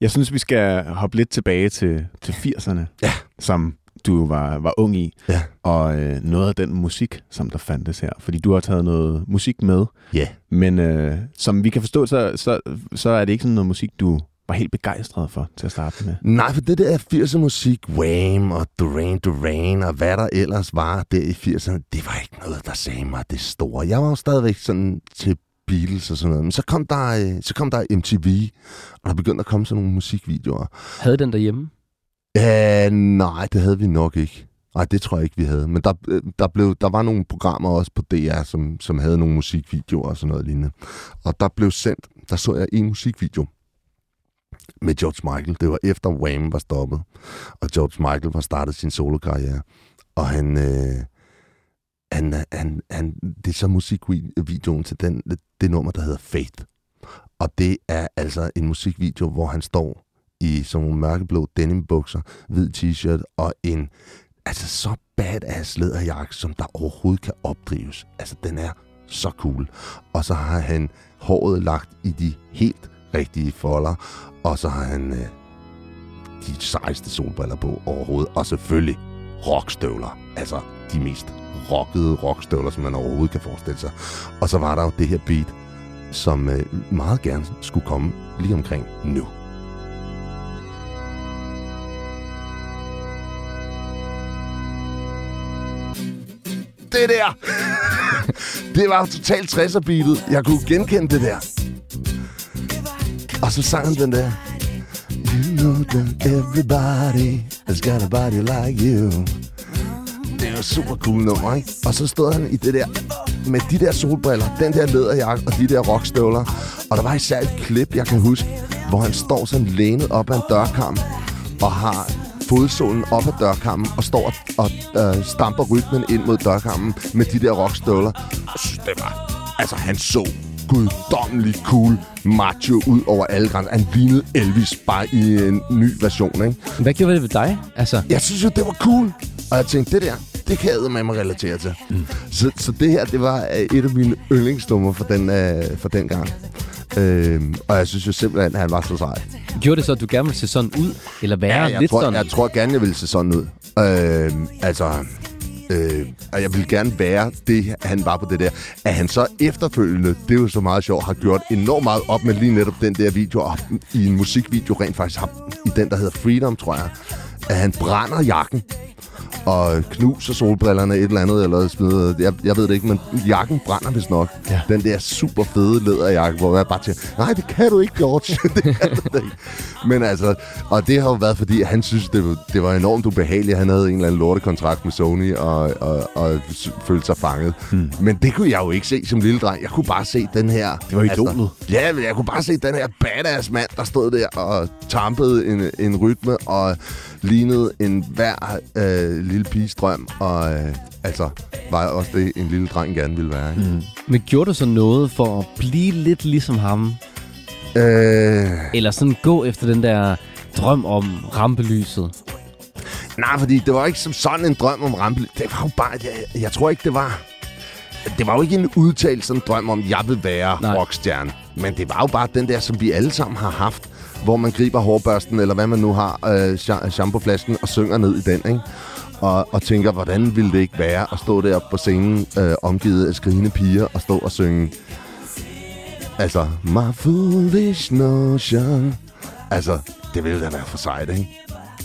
Jeg synes, vi skal hoppe lidt tilbage til, til 80'erne, Ja. som du var, var ung i, Ja. og øh, noget af den musik, som der fandtes her. Fordi du har taget noget musik med, Ja. men øh, som vi kan forstå, så, så, så er det ikke sådan noget musik, du var helt begejstret for til at starte med? Nej, for det der 80'er musik, Wham og Duran Duran og hvad der ellers var der i 80'erne, det var ikke noget, der sagde mig det store. Jeg var jo stadigvæk sådan til Beatles og sådan noget. Men så kom der, øh, så kom der MTV, og der begyndte at komme sådan nogle musikvideoer. Havde den derhjemme? Uh, nej, det havde vi nok ikke. Nej, det tror jeg ikke, vi havde. Men der, øh, der, blev, der var nogle programmer også på DR, som, som havde nogle musikvideoer og sådan noget lignende. Og der blev sendt, der så jeg en musikvideo med George Michael. Det var efter Wham var stoppet, og George Michael var startet sin solokarriere. Og han, øh, han, han, han, det er så musikvideoen til den, det nummer, der hedder Faith. Og det er altså en musikvideo, hvor han står i sådan nogle mørkeblå denimbukser, hvid t-shirt og en altså så badass læderjakke, som der overhovedet kan opdrives. Altså, den er så cool. Og så har han håret lagt i de helt rigtige folder, og så har han øh, de sejeste solbriller på overhovedet, og selvfølgelig rockstøvler. Altså, de mest rockede rockstøvler, som man overhovedet kan forestille sig. Og så var der jo det her beat, som øh, meget gerne skulle komme lige omkring nu. det der. det var totalt 60'er beatet. Jeg kunne genkende det der. Og så sang han den der. You know that everybody has got a body like you. Er jo super cool nummer, ikke? Og så stod han i det der, med de der solbriller, den der læderjakke og de der rockstøvler. Og der var især et klip, jeg kan huske, hvor han står sådan lænet op ad en dørkarm og har fodsålen op ad dørkammen og står og øh, stamper rytmen ind mod dørkammen med de der rockstøvler. Jeg synes, det var... Altså, han så guddommelig cool macho ud over alle grænser. Han lignede Elvis bare i en ny version, ikke? Hvad gjorde det ved dig? Altså? Jeg synes jo, det var cool. Og jeg tænkte, det der, det kan jeg med mig relatere til. Mm. Så, så det her, det var øh, et af mine yndlingsnummer for den, øh, for den gang. Øh, og jeg synes jo simpelthen, at han var så sej. Gjorde det så, at du gerne ville se sådan ud? Eller være ja, jeg lidt tror, sådan? Jeg tror gerne, jeg ville se sådan ud. Øh, altså... Øh, og jeg vil gerne være det, han var på det der. At han så efterfølgende, det er jo så meget sjovt, har gjort enormt meget op med lige netop den der video, og i en musikvideo rent faktisk har, i den, der hedder Freedom, tror jeg, at han brænder jakken og knuser solbrillerne et eller andet, eller smider, jeg, jeg ved det ikke, men jakken brænder vist nok. Ja. Den der super fede læderjakke, hvor jeg bare tænker, nej, det kan du ikke, George. det kan du ikke. Men altså, og det har jo været, fordi han synes, det var, det var enormt ubehageligt. Han havde en eller anden lortekontrakt med Sony, og, og, og følte sig fanget. Hmm. Men det kunne jeg jo ikke se som lille dreng. Jeg kunne bare se den her... Det var idolet. Altså, ja, jeg kunne bare se den her badass mand, der stod der og tampede en, en rytme, og lignede en hver øh, lille piges drøm, og øh, altså var også det, en lille dreng gerne ville være. Ikke? Mm. Men gjorde du så noget for at blive lidt ligesom ham? Øh... Eller sådan gå efter den der drøm om rampelyset? Nej, fordi det var ikke som sådan en drøm om rampelyset. Det var jo bare... Jeg, jeg tror ikke, det var... Det var jo ikke en udtalt sådan drøm om, jeg vil være Nej. rockstjerne. Men det var jo bare den der, som vi alle sammen har haft hvor man griber hårbørsten, eller hvad man nu har, øh, shampooflasken, og synger ned i den, ikke? Og, og tænker, hvordan ville det ikke være at stå der på scenen, øh, omgivet af skrigende piger, og stå og synge, altså, my foolish notion. Altså, det ville da være for sejt, ikke?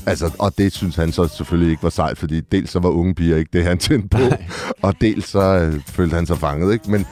Altså, og det synes han så selvfølgelig ikke var sejt, fordi dels så var unge piger ikke det, han tændte på, Nej. og dels så øh, følte han sig fanget, ikke? Men,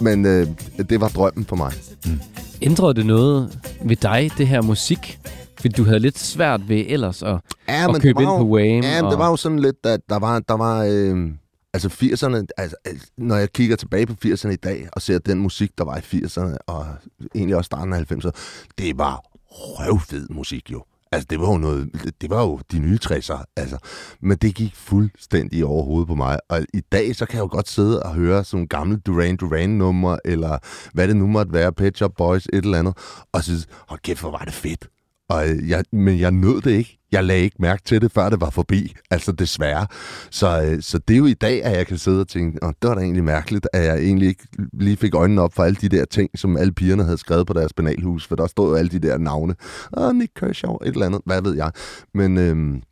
men øh, det var drømmen for mig. Mm. Ændrede det noget ved dig, det her musik? Fordi du havde lidt svært ved ellers at, ja, at købe ind jo, på Wham. Ja, men og... det var jo sådan lidt, at der var... Der var øh, altså 80'erne, altså, når jeg kigger tilbage på 80'erne i dag, og ser den musik, der var i 80'erne, og egentlig også starten af 90'erne, det var røvfed musik jo. Altså, det var jo noget, det var jo de nye 60'er, altså. Men det gik fuldstændig over hovedet på mig. Og i dag, så kan jeg jo godt sidde og høre sådan nogle gamle Duran Duran-numre, eller hvad det nu måtte være, Pet Shop Boys, et eller andet, og synes, hold kæft, hvor var det fedt. Og jeg, men jeg nød det ikke. Jeg lagde ikke mærke til det, før det var forbi. Altså desværre. Så, øh, så det er jo i dag, at jeg kan sidde og tænke, Åh, det var da egentlig mærkeligt, at jeg egentlig ikke lige fik øjnene op for alle de der ting, som alle pigerne havde skrevet på deres banalhus. For der stod jo alle de der navne. Åh, Nick Kershaw, et eller andet, hvad ved jeg. Men, øhm,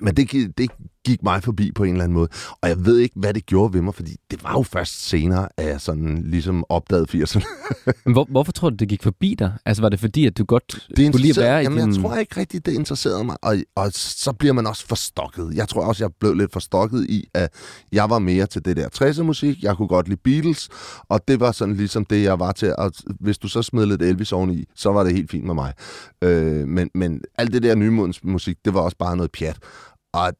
men det, det gik mig forbi på en eller anden måde. Og jeg ved ikke, hvad det gjorde ved mig, fordi det var jo først senere, at jeg sådan ligesom opdagede 80'erne. Men hvor, hvorfor tror du, det gik forbi dig? Altså var det fordi, at du godt Det skulle lige interesserede- være i jamen, din... jeg tror ikke rigtigt, det interesserede mig. Og, og så bliver man også forstokket. Jeg tror også, jeg blev lidt forstokket i, at jeg var mere til det der 60'er musik. Jeg kunne godt lide Beatles, og det var sådan ligesom det, jeg var til. Og hvis du så smed lidt Elvis oveni, så var det helt fint med mig. Øh, men, men alt det der nymodens musik, det var også bare noget pjat. Og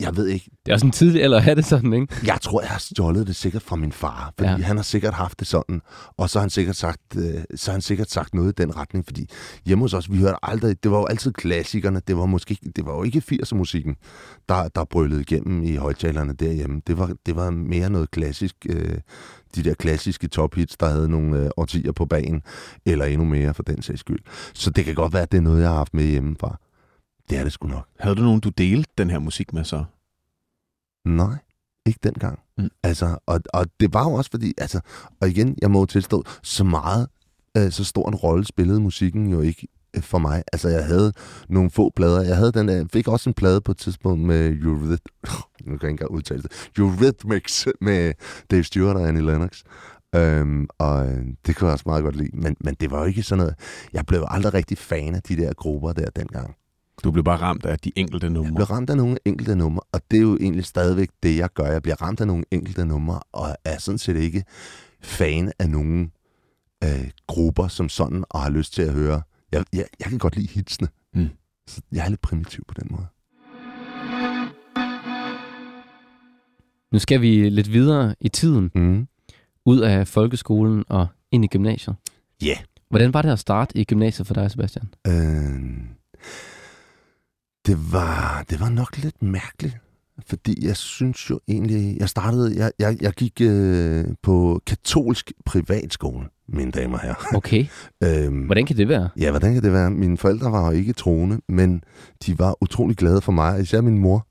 jeg ved ikke, Det er også en tidlig alder at have det sådan, ikke? jeg tror, jeg har stjålet det sikkert fra min far, fordi Ja. han har sikkert haft det sådan, og så har han sikkert sagt, øh, så har han sikkert sagt noget i den retning, fordi hjemme hos os, vi hørte aldrig, det var jo altid klassikerne, det var måske, det var jo ikke 80'er musikken, der, der brølede igennem i højtalerne derhjemme. Det var, det var mere noget klassisk, øh, de der klassiske tophits, der havde nogle øh, årtier på banen, eller endnu mere for den sags skyld. Så det kan godt være, at det er noget, jeg har haft med hjemmefra. Det er det sgu nok. Havde du nogen, du delte den her musik med så? Nej, ikke dengang. Mm. Altså, og, og det var jo også fordi, altså, og igen, jeg må tilstå, så meget, øh, så stor en rolle spillede musikken jo ikke øh, for mig. Altså, jeg havde nogle få plader. Jeg havde den der, fik også en plade på et tidspunkt med Euryth... Nu kan jeg ikke udtale det. Eurythmics med Dave Stewart og Annie Lennox. Øhm, og øh, det kunne jeg også meget godt lide. Men, men det var jo ikke sådan noget... Jeg blev aldrig rigtig fan af de der grupper der dengang. Du blev bare ramt af de enkelte Jeg numre. bliver ramt af nogle enkelte numre, og det er jo egentlig stadigvæk det, jeg gør. Jeg bliver ramt af nogle enkelte numre, og er sådan set ikke fan af nogle øh, grupper som sådan, og har lyst til at høre. Jeg, jeg, jeg kan godt lide hitsene. Mm. Så jeg er lidt primitiv på den måde. Nu skal vi lidt videre i tiden, Mm. ud af folkeskolen og ind i gymnasiet. Ja. Hvordan var det at starte i gymnasiet for dig, Sebastian? Øh, det, var, det var nok lidt mærkeligt, fordi jeg synes jo egentlig, jeg startede, jeg, jeg, jeg gik øh, på katolsk privatskole, mine damer og herrer. Okay, Øhm, hvordan kan det være? Ja, hvordan kan det være? Mine forældre var jo ikke troende, men de var utrolig glade for mig. Især min mor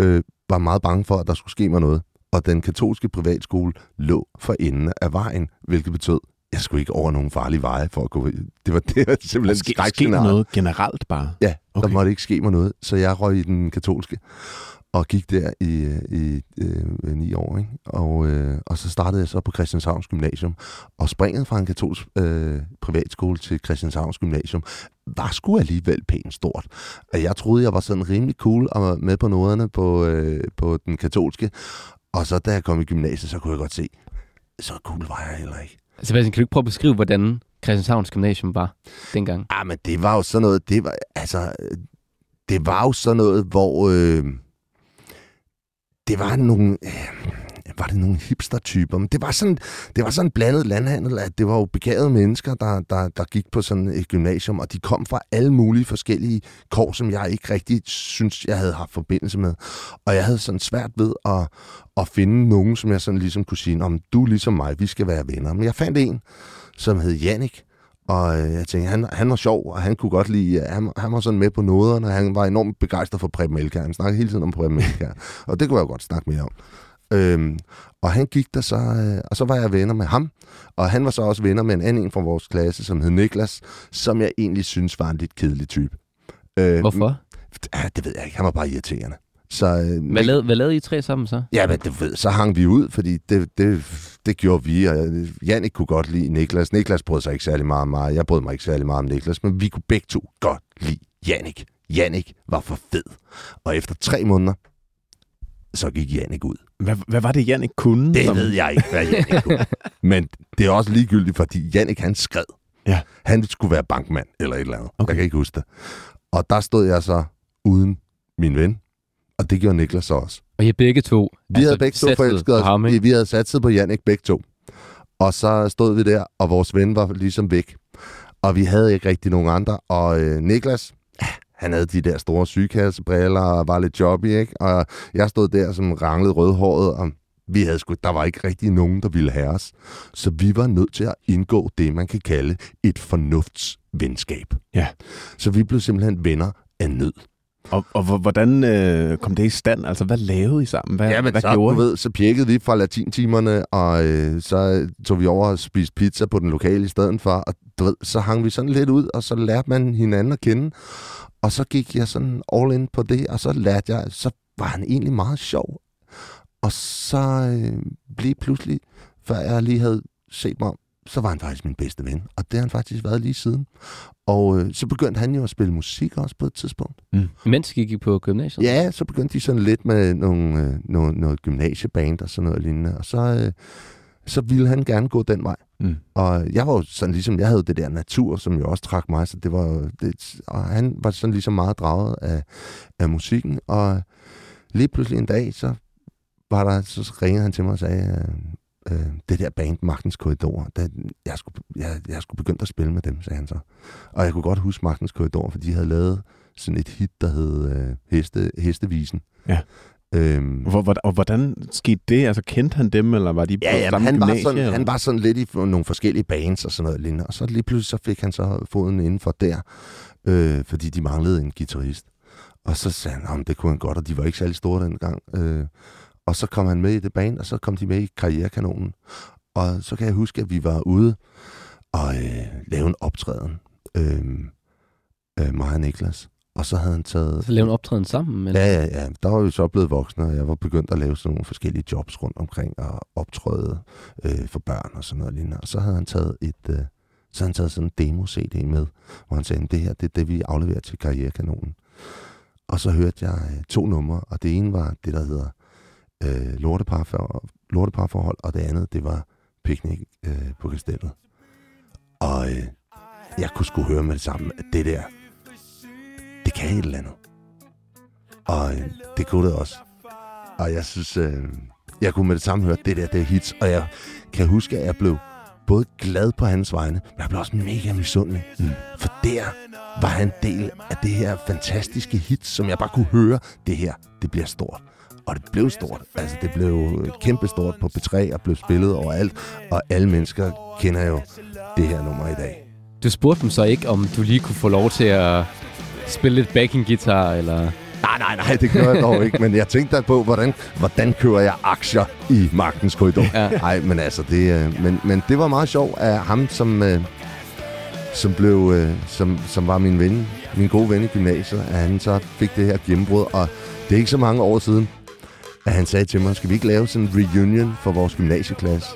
øh, var meget bange for, at der skulle ske mig noget. Og den katolske privatskole lå for enden af vejen, hvilket betød, jeg skulle ikke over nogen farlige veje for at gå. Det var, det var simpelthen Ske, ske skrækscenarie. noget generelt bare. Ja. Okay. der måtte ikke ske mig noget. Så jeg røg i den katolske og gik der i, i øh, ni år. Ikke? Og, øh, og så startede jeg så på Christianshavns Gymnasium. Og springet fra en katolsk øh, privatskole til Christianshavns Gymnasium var sgu alligevel pænt stort. Og Jeg troede, jeg var sådan rimelig cool og var med på noderne på, øh, på den katolske. Og så da jeg kom i gymnasiet, så kunne jeg godt se, så cool var jeg heller ikke. Sebastian, kan du ikke prøve at beskrive, hvordan Christianshavns Gymnasium var dengang? Ah, men det var jo sådan noget, det var, altså, det var jo sådan noget, hvor, øh, det var nogle, øh, var det nogle hipster-typer, men det var sådan, det var sådan en blandet landhandel, at det var jo begavede mennesker, der, der, der gik på sådan et gymnasium, og de kom fra alle mulige forskellige kår, som jeg ikke rigtig synes, jeg havde haft forbindelse med. Og jeg havde sådan svært ved at, at finde nogen, som jeg sådan ligesom kunne sige, om du er ligesom mig, vi skal være venner. Men jeg fandt en, som hed Jannik, og øh, jeg tænkte, han, han var sjov, og han kunne godt lide, han, han var sådan med på noderne, og han var enormt begejstret for Preben Elkær. Han snakkede hele tiden om Preben Elkær, og det kunne jeg godt snakke mere om. Øhm, og han gik der så, øh, og så var jeg venner med ham, og han var så også venner med en anden en fra vores klasse, som hed Niklas, som jeg egentlig synes var en lidt kedelig type. Øh, Hvorfor? Ja, det ved jeg ikke, han var bare irriterende. Så, øh, Hvad lavede, hvad lavede I tre sammen så? Ja, men ved, så hang vi ud, fordi det, det, det gjorde vi, og Jannik kunne godt lide Niklas. Niklas brød sig ikke særlig meget om mig, jeg brød mig ikke særlig meget om Niklas, men vi kunne begge to godt lide Jannik. Jannik var for fed. Og efter tre måneder, så gik Jannik ud. Hvad, hvad var det, Jan ikke kunne? Det som- ved jeg ikke, hvad Jannik kunne. Men det er også ligegyldigt, fordi Jannik han skred. Ja. Han skulle være bankmand eller et eller andet. Okay. Jeg kan ikke huske det. Og der stod jeg så uden min ven, og det gjorde Niklas så også. Og I begge to Vi altså, havde begge to forelsket på os. ham, vi, ikke? vi havde satset på Jannik begge to. Og så stod vi der, og vores ven var ligesom væk. Og vi havde ikke rigtig nogen andre. Og øh, Niklas, han havde de der store sygekassebriller og var lidt jobby, ikke? Og jeg stod der som ranglet rødhåret, og vi havde sgu, der var ikke rigtig nogen, der ville have os. Så vi var nødt til at indgå det, man kan kalde et fornuftsvenskab. Ja. Så vi blev simpelthen venner af nød. Og, og hvor- hvordan øh, kom det i stand? Altså, hvad lavede I sammen? Hvad, Ja, men hvad så, gjorde du I? ved, så pjekkede vi fra latintimerne, og øh, så tog vi over og spiste pizza på den lokale i stedet for, og du ved, så hang vi sådan lidt ud, og så lærte man hinanden at kende, og så gik jeg sådan all in på det, og så lærte jeg, så var han egentlig meget sjov. Og så øh, blev pludselig, før jeg lige havde set mig om, så var han faktisk min bedste ven. Og det har han faktisk været lige siden. Og øh, så begyndte han jo at spille musik også på et tidspunkt. Mm. Mens I gik på gymnasiet? Ja, så begyndte de sådan lidt med nogle, øh, noget, noget gymnasieband og sådan noget lignende. Og så, øh, så ville han gerne gå den vej. Mm. Og jeg var jo sådan ligesom, jeg havde det der natur, som jo også trak mig, så det var, det, og han var sådan ligesom meget draget af, af musikken. Og lige pludselig en dag, så var der, så ringede han til mig og sagde, øh, det der band, Magtens Korridor, det, jeg, skulle, jeg, jeg skulle begynde at spille med dem, sagde han så. Og jeg kunne godt huske Magtens Korridor, for de havde lavet sådan et hit, der hed øh, Heste, Hestevisen. Ja. Øhm, Hvor, hvor, og hvordan skete det? Altså, kendte han dem, eller var de på Ja, ja samme han, var gymnasie? sådan, eller? han var sådan lidt i nogle forskellige bands og sådan noget lignende. Og så lige pludselig så fik han så foden indenfor der, øh, fordi de manglede en guitarist. Og så sagde han, at det kunne han godt, og de var ikke særlig store dengang. Øh, og så kom han med i det band, og så kom de med i Karrierekanonen. Og så kan jeg huske, at vi var ude og øh, lave en optræden. Øh, øh, mig og Niklas. Og så havde han taget... Så lavede en optræden sammen? Eller? Ja, ja, ja. Der var vi så blevet voksne, og jeg var begyndt at lave sådan nogle forskellige jobs rundt omkring og optræde øh, for børn og sådan noget lignende. Og så havde han taget et, øh, så havde han taget sådan en demo-CD med, hvor han sagde, det her, det er det, vi afleverer til Karrierekanonen. Og så hørte jeg øh, to numre, og det ene var det, der hedder øh, lorteparfor, lorteparforhold, og det andet, det var Picnic øh, på kastellet. Og øh, jeg kunne sgu høre med det samme, at det der, det kan et eller andet. Og øh, det kunne det også. Og jeg synes, øh, jeg kunne med det samme høre, det der, det er hits. Og jeg kan huske, at jeg blev både glad på hans vegne, men jeg blev også mega misundelig. Mm. For der var han del af det her fantastiske hit, som jeg bare kunne høre, det her, det bliver stort. Og det blev stort. Altså, det blev kæmpestort på P3 og blev spillet overalt. Og alle mennesker kender jo det her nummer i dag. Du spurgte dem så ikke, om du lige kunne få lov til at spille lidt backing guitar, eller... Nej, nej, nej, det gør jeg dog ikke. Men jeg tænkte da på, hvordan, hvordan kører jeg aktier i magtens korridor? Ja. Nej, men altså, det, øh, men, men det var meget sjovt af ham, som, øh, som, blev, øh, som, som var min ven, min gode ven i gymnasiet, at han så fik det her gennembrud. Og det er ikke så mange år siden, at han sagde til mig, skal vi ikke lave sådan en reunion for vores gymnasieklasse?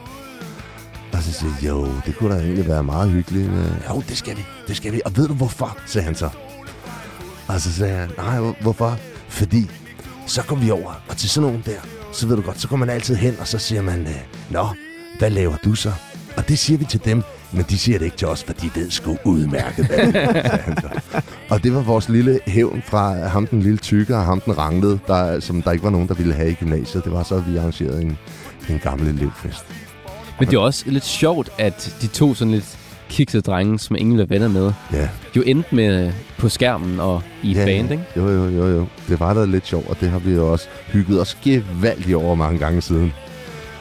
Og så siger jeg, jo, det kunne da egentlig være meget hyggeligt. Jo, det skal vi, det skal vi. Og ved du hvorfor, sagde han så. Og så sagde han, nej, hvorfor? Fordi så kom vi over, og til sådan nogen der, så ved du godt, så kommer man altid hen, og så siger man, Nå, hvad laver du så? Og det siger vi til dem, men de siger det ikke til os, for de ved sgu udmærket, hvad det er. Og det var vores lille hævn fra ham den lille tykke og ham den ranglede, der, som der ikke var nogen, der ville have i gymnasiet. Det var så, at vi arrangerede en, en gammel elevfest. Men det er også lidt sjovt, at de to sådan lidt kiksede drenge, som ingen være venner med, Ja, jo endte med på skærmen og i ja, band, ikke? Jo, jo, jo, jo. Det var da lidt sjovt, og det har vi jo også hygget os gevaldigt over mange gange siden.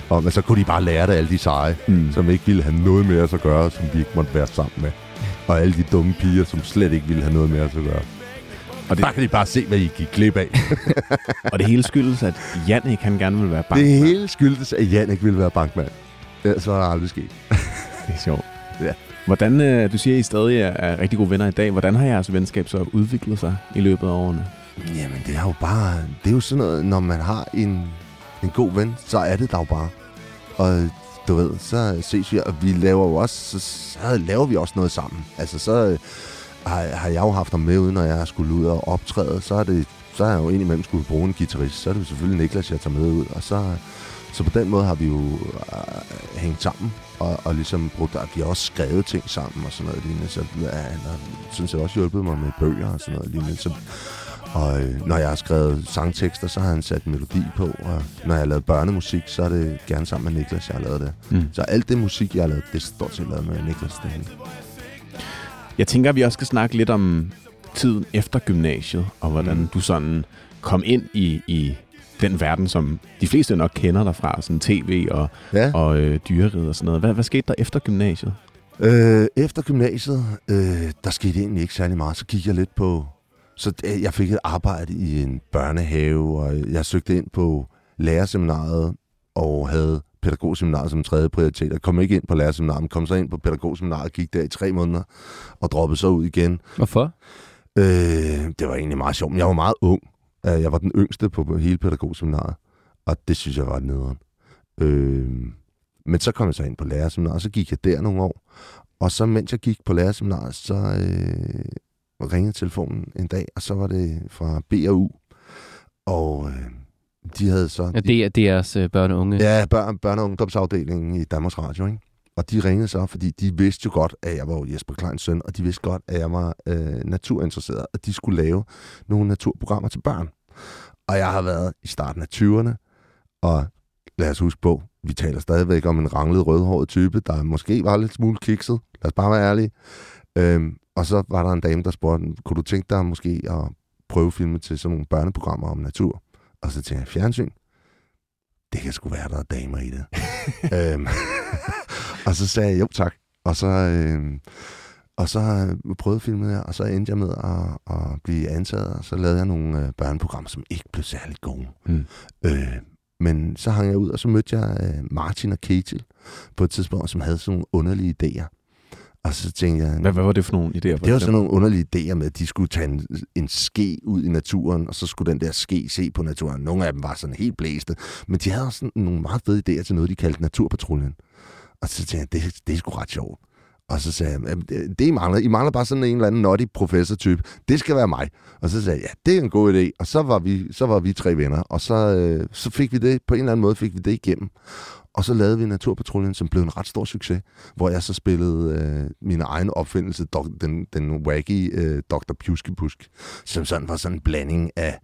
Og men så kunne de bare lære det, alle de seje, Mm. som ikke ville have noget med os at gøre, som vi ikke måtte være sammen med. Og alle de dumme piger, som slet ikke ville have noget med os at gøre. Og det, der kan de bare se, hvad I gik glip af. Og det hele skyldes, at Jannik, han gerne vil være bank. det hele skyldtes, at Jan ikke ville være bankmand. Ja, så er der aldrig sket. det er sjovt. Ja. Hvordan, øh, du siger, at I stadig er rigtig gode venner i dag. Hvordan har jeres venskab så udviklet sig i løbet af årene? Jamen, det er jo bare... Det er jo sådan noget, når man har en, en god ven, så er det dog bare. Og du ved, så ses vi, og vi laver jo også... Så, så laver vi også noget sammen. Altså, så øh, har, har jeg jo haft ham med, når jeg skulle ud og optræde. Så er det så har jeg jo indimellem skulle bruge en guitarist. Så er det jo selvfølgelig Niklas, jeg tager med ud. Og så, så på den måde har vi jo øh, hængt sammen. Og, og ligesom brugt, at vi har også skrevet ting sammen og sådan noget lignende. Så ja, han har synes jeg også hjulpet mig med bøger og sådan noget lignende. Så, og øh, når jeg har skrevet sangtekster, så har han sat melodi på. Og når jeg har lavet børnemusik, så er det gerne sammen med Niklas, jeg har lavet det. Mm. Så alt det musik, jeg har lavet, det er stort set lavet med Niklas. Det hele. Jeg tænker, at vi også skal snakke lidt om tiden efter gymnasiet, og hvordan Mm. du sådan kom ind i, i den verden, som de fleste nok kender dig fra, sådan tv og, Ja. og øh, dyreriget og sådan noget. Hvad, hvad skete der efter gymnasiet? Øh, efter gymnasiet, øh, der skete egentlig ikke særlig meget. Så gik jeg lidt på... Så øh, jeg fik et arbejde i en børnehave, og jeg søgte ind på lærerseminaret og havde pædagogseminaret som tredje prioritet. Jeg kom ikke ind på lærerseminaret, men kom så ind på pædagogseminaret, gik der i tre måneder og droppede så ud igen. Hvorfor? Øh, det var egentlig meget sjovt, men jeg var meget ung. Øh, Jeg var den yngste på hele pædagogseminaret, og det synes jeg var nederen. Øh, men så kom jeg så ind på lærerseminaret, og så gik jeg der nogle år. Og så mens jeg gik på lærerseminaret, så øh, ringede telefonen en dag, og så var det fra B&U. Og øh, de havde så... Ja, det er deres øh, børn og unge. Ja, børn, børne- og ungdomsafdelingen i Danmarks Radio, ikke? Og de ringede så, fordi de vidste jo godt, at jeg var Jesper Kleins søn, og de vidste godt, at jeg var øh, naturinteresseret, og de skulle lave nogle naturprogrammer til børn. Og jeg har været i starten af 20'erne, og lad os huske på, vi taler stadigvæk om en ranglet rødhåret type, der måske var lidt smule kikset. Lad os bare være ærlige. Øhm, og så var der en dame, der spurgte, kunne du tænke dig måske at prøve filme til sådan nogle børneprogrammer om natur? Og så tænkte jeg, fjernsyn? Det kan sgu være, der er damer i det. øhm, og så sagde jeg, jo tak. Og så, øhm, og så øh, prøvede filmet jeg, og så endte jeg med at, at blive ansat, og så lavede jeg nogle øh, børneprogrammer, som ikke blev særlig gode. Mm. Øh, men så hang jeg ud, og så mødte jeg øh, Martin og Ketil på et tidspunkt, som havde sådan nogle underlige idéer. Og så tænkte jeg... Hvad, hvad var det for nogle idéer? for Det var sådan nogle underlige idéer med, at de skulle tage en, en ske ud i naturen, og så skulle den der ske se på naturen. Nogle af dem var sådan helt blæste, men de havde også sådan nogle meget fede idéer til noget, de kaldte Naturpatruljen. Og så tænkte jeg, det, det er sgu ret sjovt. Og så sagde jeg, "Jamen, det, det I mangler, I mangler bare sådan en eller anden nutty professor-type. Det skal være mig. Og så sagde jeg, ja, det er en god idé. Og så var vi, så var vi tre venner. Og så, øh, så fik vi det, på en eller anden måde fik vi det igennem. Og så lavede vi Naturpatruljen, som blev en ret stor succes, hvor jeg så spillede øh, min egen opfindelse, dok, den, den wacky øh, Dr. Pjuskebusk, som sådan var sådan en blanding af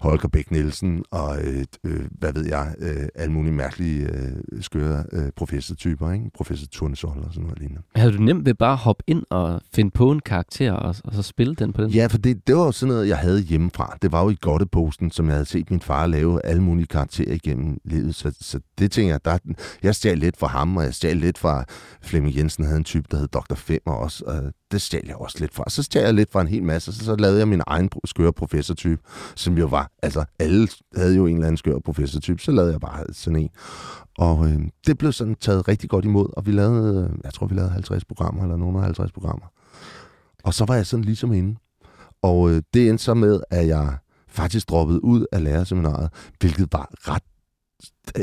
Holger Bæk Nielsen og, øh, øh, hvad ved jeg, øh, alle mulige mærkelige, øh, skøre øh, professortyper, ikke? Professor Turnesol og sådan noget lignende. Havde du nemt ved bare at hoppe ind og finde på en karakter, og, og så spille den på den? Ja, for det, det var jo sådan noget, jeg havde hjemmefra. Det var jo i Godteposten, som jeg havde set min far lave alle mulige karakterer igennem livet. Så, så det tænker jeg, der, jeg stjal lidt fra ham, og jeg stjal lidt fra Flemming Jensen, havde en type, der hed Dr. Femmer også. Og det stjal jeg også lidt fra. Så stjal jeg lidt fra en hel masse, og så, så lavede jeg min egen skøre professortype, som jo var, altså alle havde jo en eller anden skør professortype, så lavede jeg bare sådan en. Og øh, det blev sådan taget rigtig godt imod, og vi lavede, øh, jeg tror vi lavede 50 programmer, eller nogen af 50 programmer. Og så var jeg sådan ligesom inde. Og øh, det endte så med, at jeg faktisk droppede ud af lærerseminaret, hvilket var ret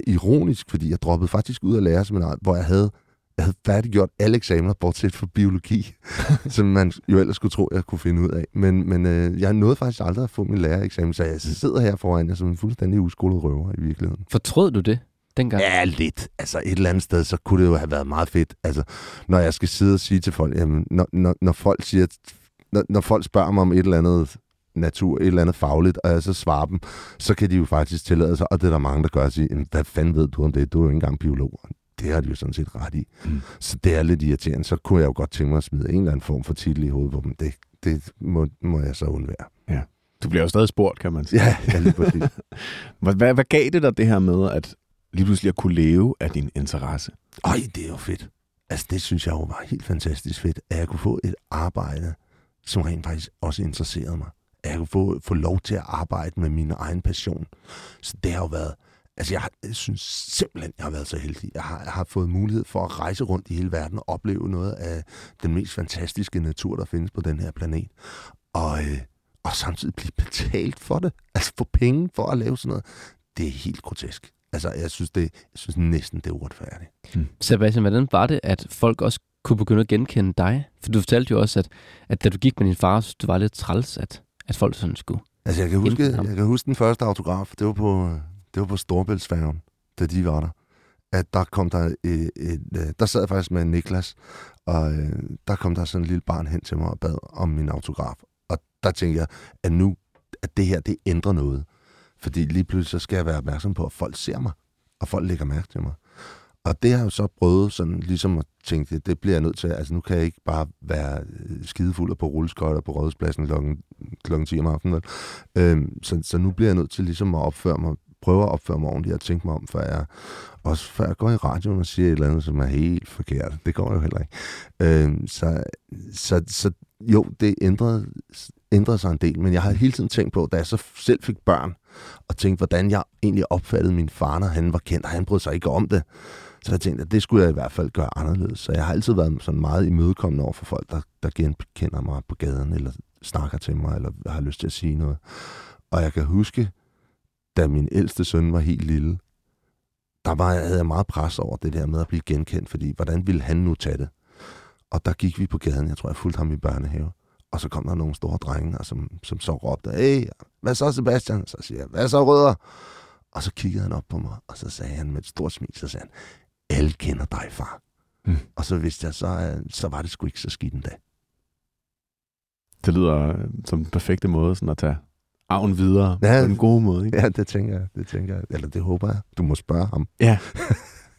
ironisk, fordi jeg droppede faktisk ud af lærerseminaret, hvor jeg havde, jeg havde færdiggjort alle eksamener, bortset for biologi, som man jo ellers skulle tro, jeg kunne finde ud af. Men, men øh, jeg nåede faktisk aldrig at få min lærereksamen, så jeg sidder her foran jer som en fuldstændig uskolet røver i virkeligheden. Fortrød du det dengang? Ja, lidt. Altså et eller andet sted, så kunne det jo have været meget fedt. Altså, når jeg skal sidde og sige til folk, jamen, når, når, når folk siger, når, når folk spørger mig om et eller andet natur, et eller andet fagligt, og jeg så svarer dem, så kan de jo faktisk tillade sig, og det er der mange, der gør at sige, "Jamen, hvad fanden ved du om det? Du er jo ikke engang biolog. Det har de jo sådan set ret i. Mm. Så det er lidt irriterende. Så kunne jeg jo godt tænke mig at smide en eller anden form for titel i hovedet på dem. Det, det må, må jeg så undvære. Du bliver jo stadig spurgt, kan man sige. Ja, ja lige præcis. Hvad, hvad, hvad gav det dig det her med, at lige pludselig at kunne leve af din interesse? Ej, det er jo fedt. Altså, det synes jeg jo var helt fantastisk fedt, at jeg kunne få et arbejde, som rent faktisk også interesserede mig. At jeg kunne få, få lov til at arbejde med min egen passion. Så det har jo været... Altså, jeg, jeg synes simpelthen, jeg har været så heldig. Jeg har, jeg har fået mulighed for at rejse rundt i hele verden og opleve noget af den mest fantastiske natur, der findes på den her planet. Og, øh, og samtidig blive betalt for det. Altså, få penge for at lave sådan noget. Det er helt grotesk. Altså, jeg synes, det, jeg synes næsten, det er uretfærdigt. Hmm. Sebastian, hvordan var det, at folk også kunne begynde at genkende dig? For du fortalte jo også, at, at da du gik med din far, så du var lidt træls, at, at folk sådan skulle. Altså, jeg kan, huske, jeg kan huske den første autograf. Det var på, det var på Storbæltsfærgen, da de var der. At der kom der et, et, et, der sad jeg faktisk med Niklas, og øh, der kom der sådan en lille barn hen til mig og bad om min autograf. Og der tænkte jeg, at nu, at det her, det ændrer noget. Fordi lige pludselig så skal jeg være opmærksom på, at folk ser mig, og folk lægger mærke til mig. Og det har jeg jo så prøvet sådan ligesom at tænke, det, bliver jeg nødt til. Altså nu kan jeg ikke bare være øh, skidefuld skidefuld på rulleskøjter på Rådhuspladsen klokken, klokken 10 om aftenen. Øhm, så, så nu bliver jeg nødt til ligesom at opføre mig, prøve at opføre mig ordentligt og tænke mig om, før jeg, også før jeg går i radioen og siger et eller andet, som er helt forkert. Det går jo heller ikke. Øhm, så, så, så jo, det ændrede, ændrede sig en del, men jeg har hele tiden tænkt på, da jeg så selv fik børn, og tænkte, hvordan jeg egentlig opfattede min far, når han var kendt, og han brød sig ikke om det. Så jeg tænkte, at det skulle jeg i hvert fald gøre anderledes. Så jeg har altid været sådan meget imødekommende over for folk, der, der genkender mig på gaden, eller snakker til mig, eller har lyst til at sige noget. Og jeg kan huske, da min ældste søn var helt lille, der var, havde jeg meget pres over det der med at blive genkendt, fordi hvordan ville han nu tage det? Og der gik vi på gaden, jeg tror, jeg fulgte ham i børnehave. Og så kom der nogle store drenge, som, som så råbte, hey, hvad så Sebastian? Så siger jeg, hvad så rødder? Og så kiggede han op på mig, og så sagde han med et stort smil, så sagde han, alle kender dig, far. Mm. Og så vidste jeg, så, så var det sgu ikke så skidt en dag. Det lyder øh, som den perfekte måde sådan at tage arven videre ja, på en god måde. Ikke? Ja, det tænker jeg. Det tænker jeg. Eller det håber jeg. Du må spørge ham. Ja.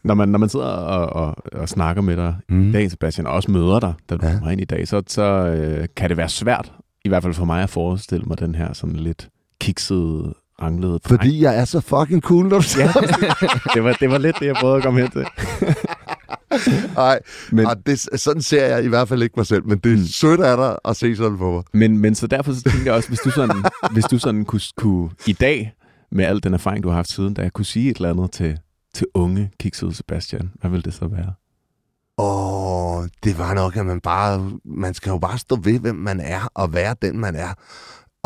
Når man, når man sidder og, og, og snakker med dig mm. i dag, Sebastian, og også møder dig, da du ja. kommer ind i dag, så, så øh, kan det være svært, i hvert fald for mig, at forestille mig den her sådan lidt kiksede, ranglede Fordi jeg er så fucking cool, når du ja, det, var, det var lidt det, jeg prøvede at komme hen til. Nej, men det, sådan ser jeg i hvert fald ikke mig selv, men det er mm. sødt af dig at se sådan på mig. Men, men så derfor så tænker jeg også, hvis du sådan, hvis du sådan kunne, kunne i dag, med al den erfaring, du har haft siden, da jeg kunne sige et eller andet til, til unge kiksede Sebastian, hvad vil det så være? Åh, oh, det var nok, at man bare, man skal jo bare stå ved, hvem man er, og være den, man er.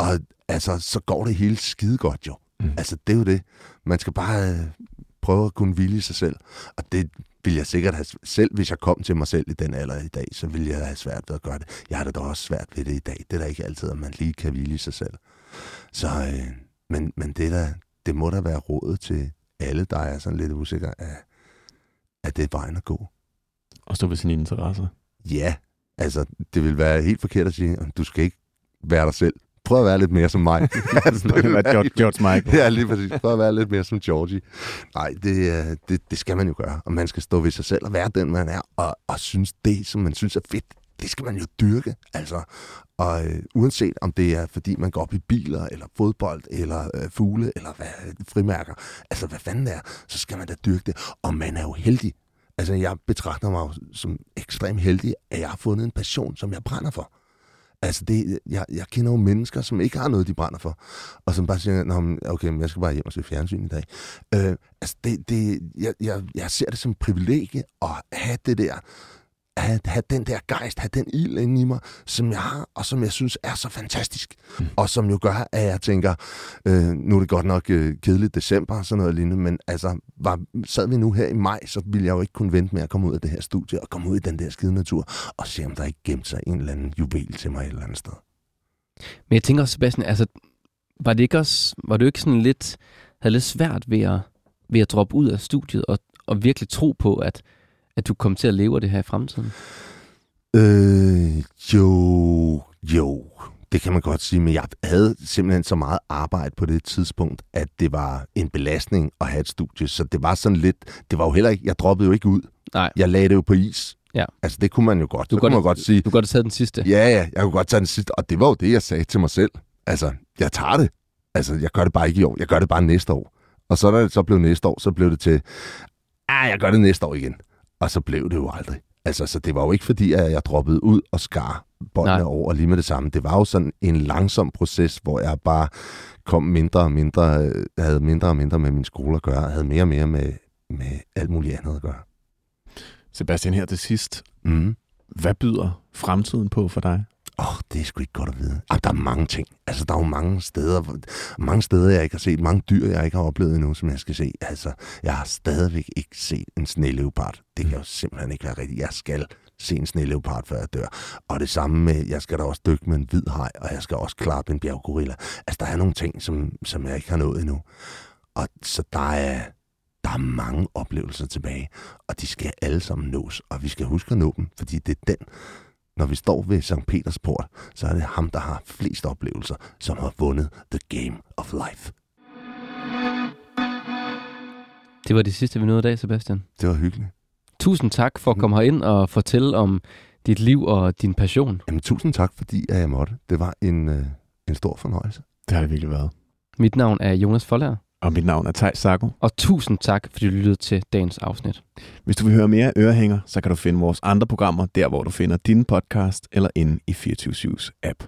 Og altså, så går det hele skide godt jo. Mm. Altså, det er jo det. Man skal bare øh, prøve at kunne hvile i sig selv. Og det vil jeg sikkert have, selv hvis jeg kom til mig selv i den alder i dag, så ville jeg have svært ved at gøre det. Jeg har det da også svært ved det i dag. Det er da ikke altid, at man lige kan hvile i sig selv. Så, øh, men, men det, der, det må da være rådet til alle, der er sådan lidt usikre, at, at det er vejen at gå. Og stå ved sine interesser. Ja, altså det vil være helt forkert at sige, at du skal ikke være dig selv prøv at være lidt mere som mig. altså, det George, George Michael. Ja, lige præcis. Prøv at være lidt mere som Georgie. Nej, det, øh, det, det skal man jo gøre. Og man skal stå ved sig selv og være den, man er. Og, og synes det, som man synes er fedt, det skal man jo dyrke. Altså, og øh, uanset om det er, fordi man går op i biler, eller fodbold, eller øh, fugle, eller hvad, frimærker, altså hvad fanden det er, så skal man da dyrke det. Og man er jo heldig. Altså, jeg betragter mig som ekstremt heldig, at jeg har fundet en passion, som jeg brænder for. Altså, det, jeg, jeg kender jo mennesker, som ikke har noget, de brænder for, og som bare siger, Nå, okay, men jeg skal bare hjem og se fjernsyn i dag. Øh, altså, det, det, jeg, jeg, jeg ser det som et privilegie at have det der have, have den der gejst, have den ild inde i mig, som jeg har, og som jeg synes er så fantastisk. Mm. Og som jo gør, at jeg tænker, øh, nu er det godt nok øh, kedeligt december og sådan noget lignende, men altså, var, sad vi nu her i maj, så ville jeg jo ikke kunne vente med at komme ud af det her studie og komme ud i den der skide natur og se, om der ikke gemte sig en eller anden juvel til mig et eller andet sted. Men jeg tænker også, Sebastian, altså, var det ikke også, var du ikke sådan lidt, havde lidt svært ved at, ved at droppe ud af studiet og, og virkelig tro på, at at du kommer til at leve af det her i fremtiden? Øh, jo, jo. Det kan man godt sige, men jeg havde simpelthen så meget arbejde på det tidspunkt, at det var en belastning at have et studie. Så det var sådan lidt, det var jo heller ikke, jeg droppede jo ikke ud. Nej. Jeg lagde det jo på is. Ja. Altså, det kunne man jo godt. Du kunne man godt sige. Du kunne godt have taget den sidste. Ja, ja, jeg kunne godt tage den sidste. Og det var jo det, jeg sagde til mig selv. Altså, jeg tager det. Altså, jeg gør det bare ikke i år. Jeg gør det bare næste år. Og så da det så blev næste år, så blev det til, ah, jeg gør det næste år igen. Og så blev det jo aldrig. Altså, så det var jo ikke fordi, at jeg droppede ud og skar båndene over lige med det samme. Det var jo sådan en langsom proces, hvor jeg bare kom mindre og mindre, øh, havde mindre og mindre med min skole at gøre, havde mere og mere med, med alt muligt andet at gøre. Sebastian, her til sidst. Mm. Hvad byder fremtiden på for dig? Åh, oh, det er sgu ikke godt at vide. Ah, der er mange ting. Altså, der er jo mange steder, mange steder, jeg ikke har set. Mange dyr, jeg ikke har oplevet endnu, som jeg skal se. Altså, jeg har stadigvæk ikke set en sneleopard. Det kan jo simpelthen ikke være rigtigt. Jeg skal se en sneleopard, før jeg dør. Og det samme med, jeg skal da også dykke med en hvid hej, og jeg skal også klappe en bjerggorilla. Altså, der er nogle ting, som, som jeg ikke har nået endnu. Og så der er, der er mange oplevelser tilbage, og de skal alle sammen nås, og vi skal huske at nå dem, fordi det er den, når vi står ved St. Peters port, så er det ham, der har flest oplevelser, som har vundet The Game of Life. Det var det sidste, vi nåede i dag, Sebastian. Det var hyggeligt. Tusind tak for at komme herind og fortælle om dit liv og din passion. Jamen, tusind tak, fordi jeg måtte. Det var en, øh, en stor fornøjelse. Det har det virkelig været. Mit navn er Jonas Forlager. Og mit navn er Tej Sako. Og tusind tak, fordi du lyttede til dagens afsnit. Hvis du vil høre mere Ørehænger, så kan du finde vores andre programmer der, hvor du finder din podcast eller inde i 24 app.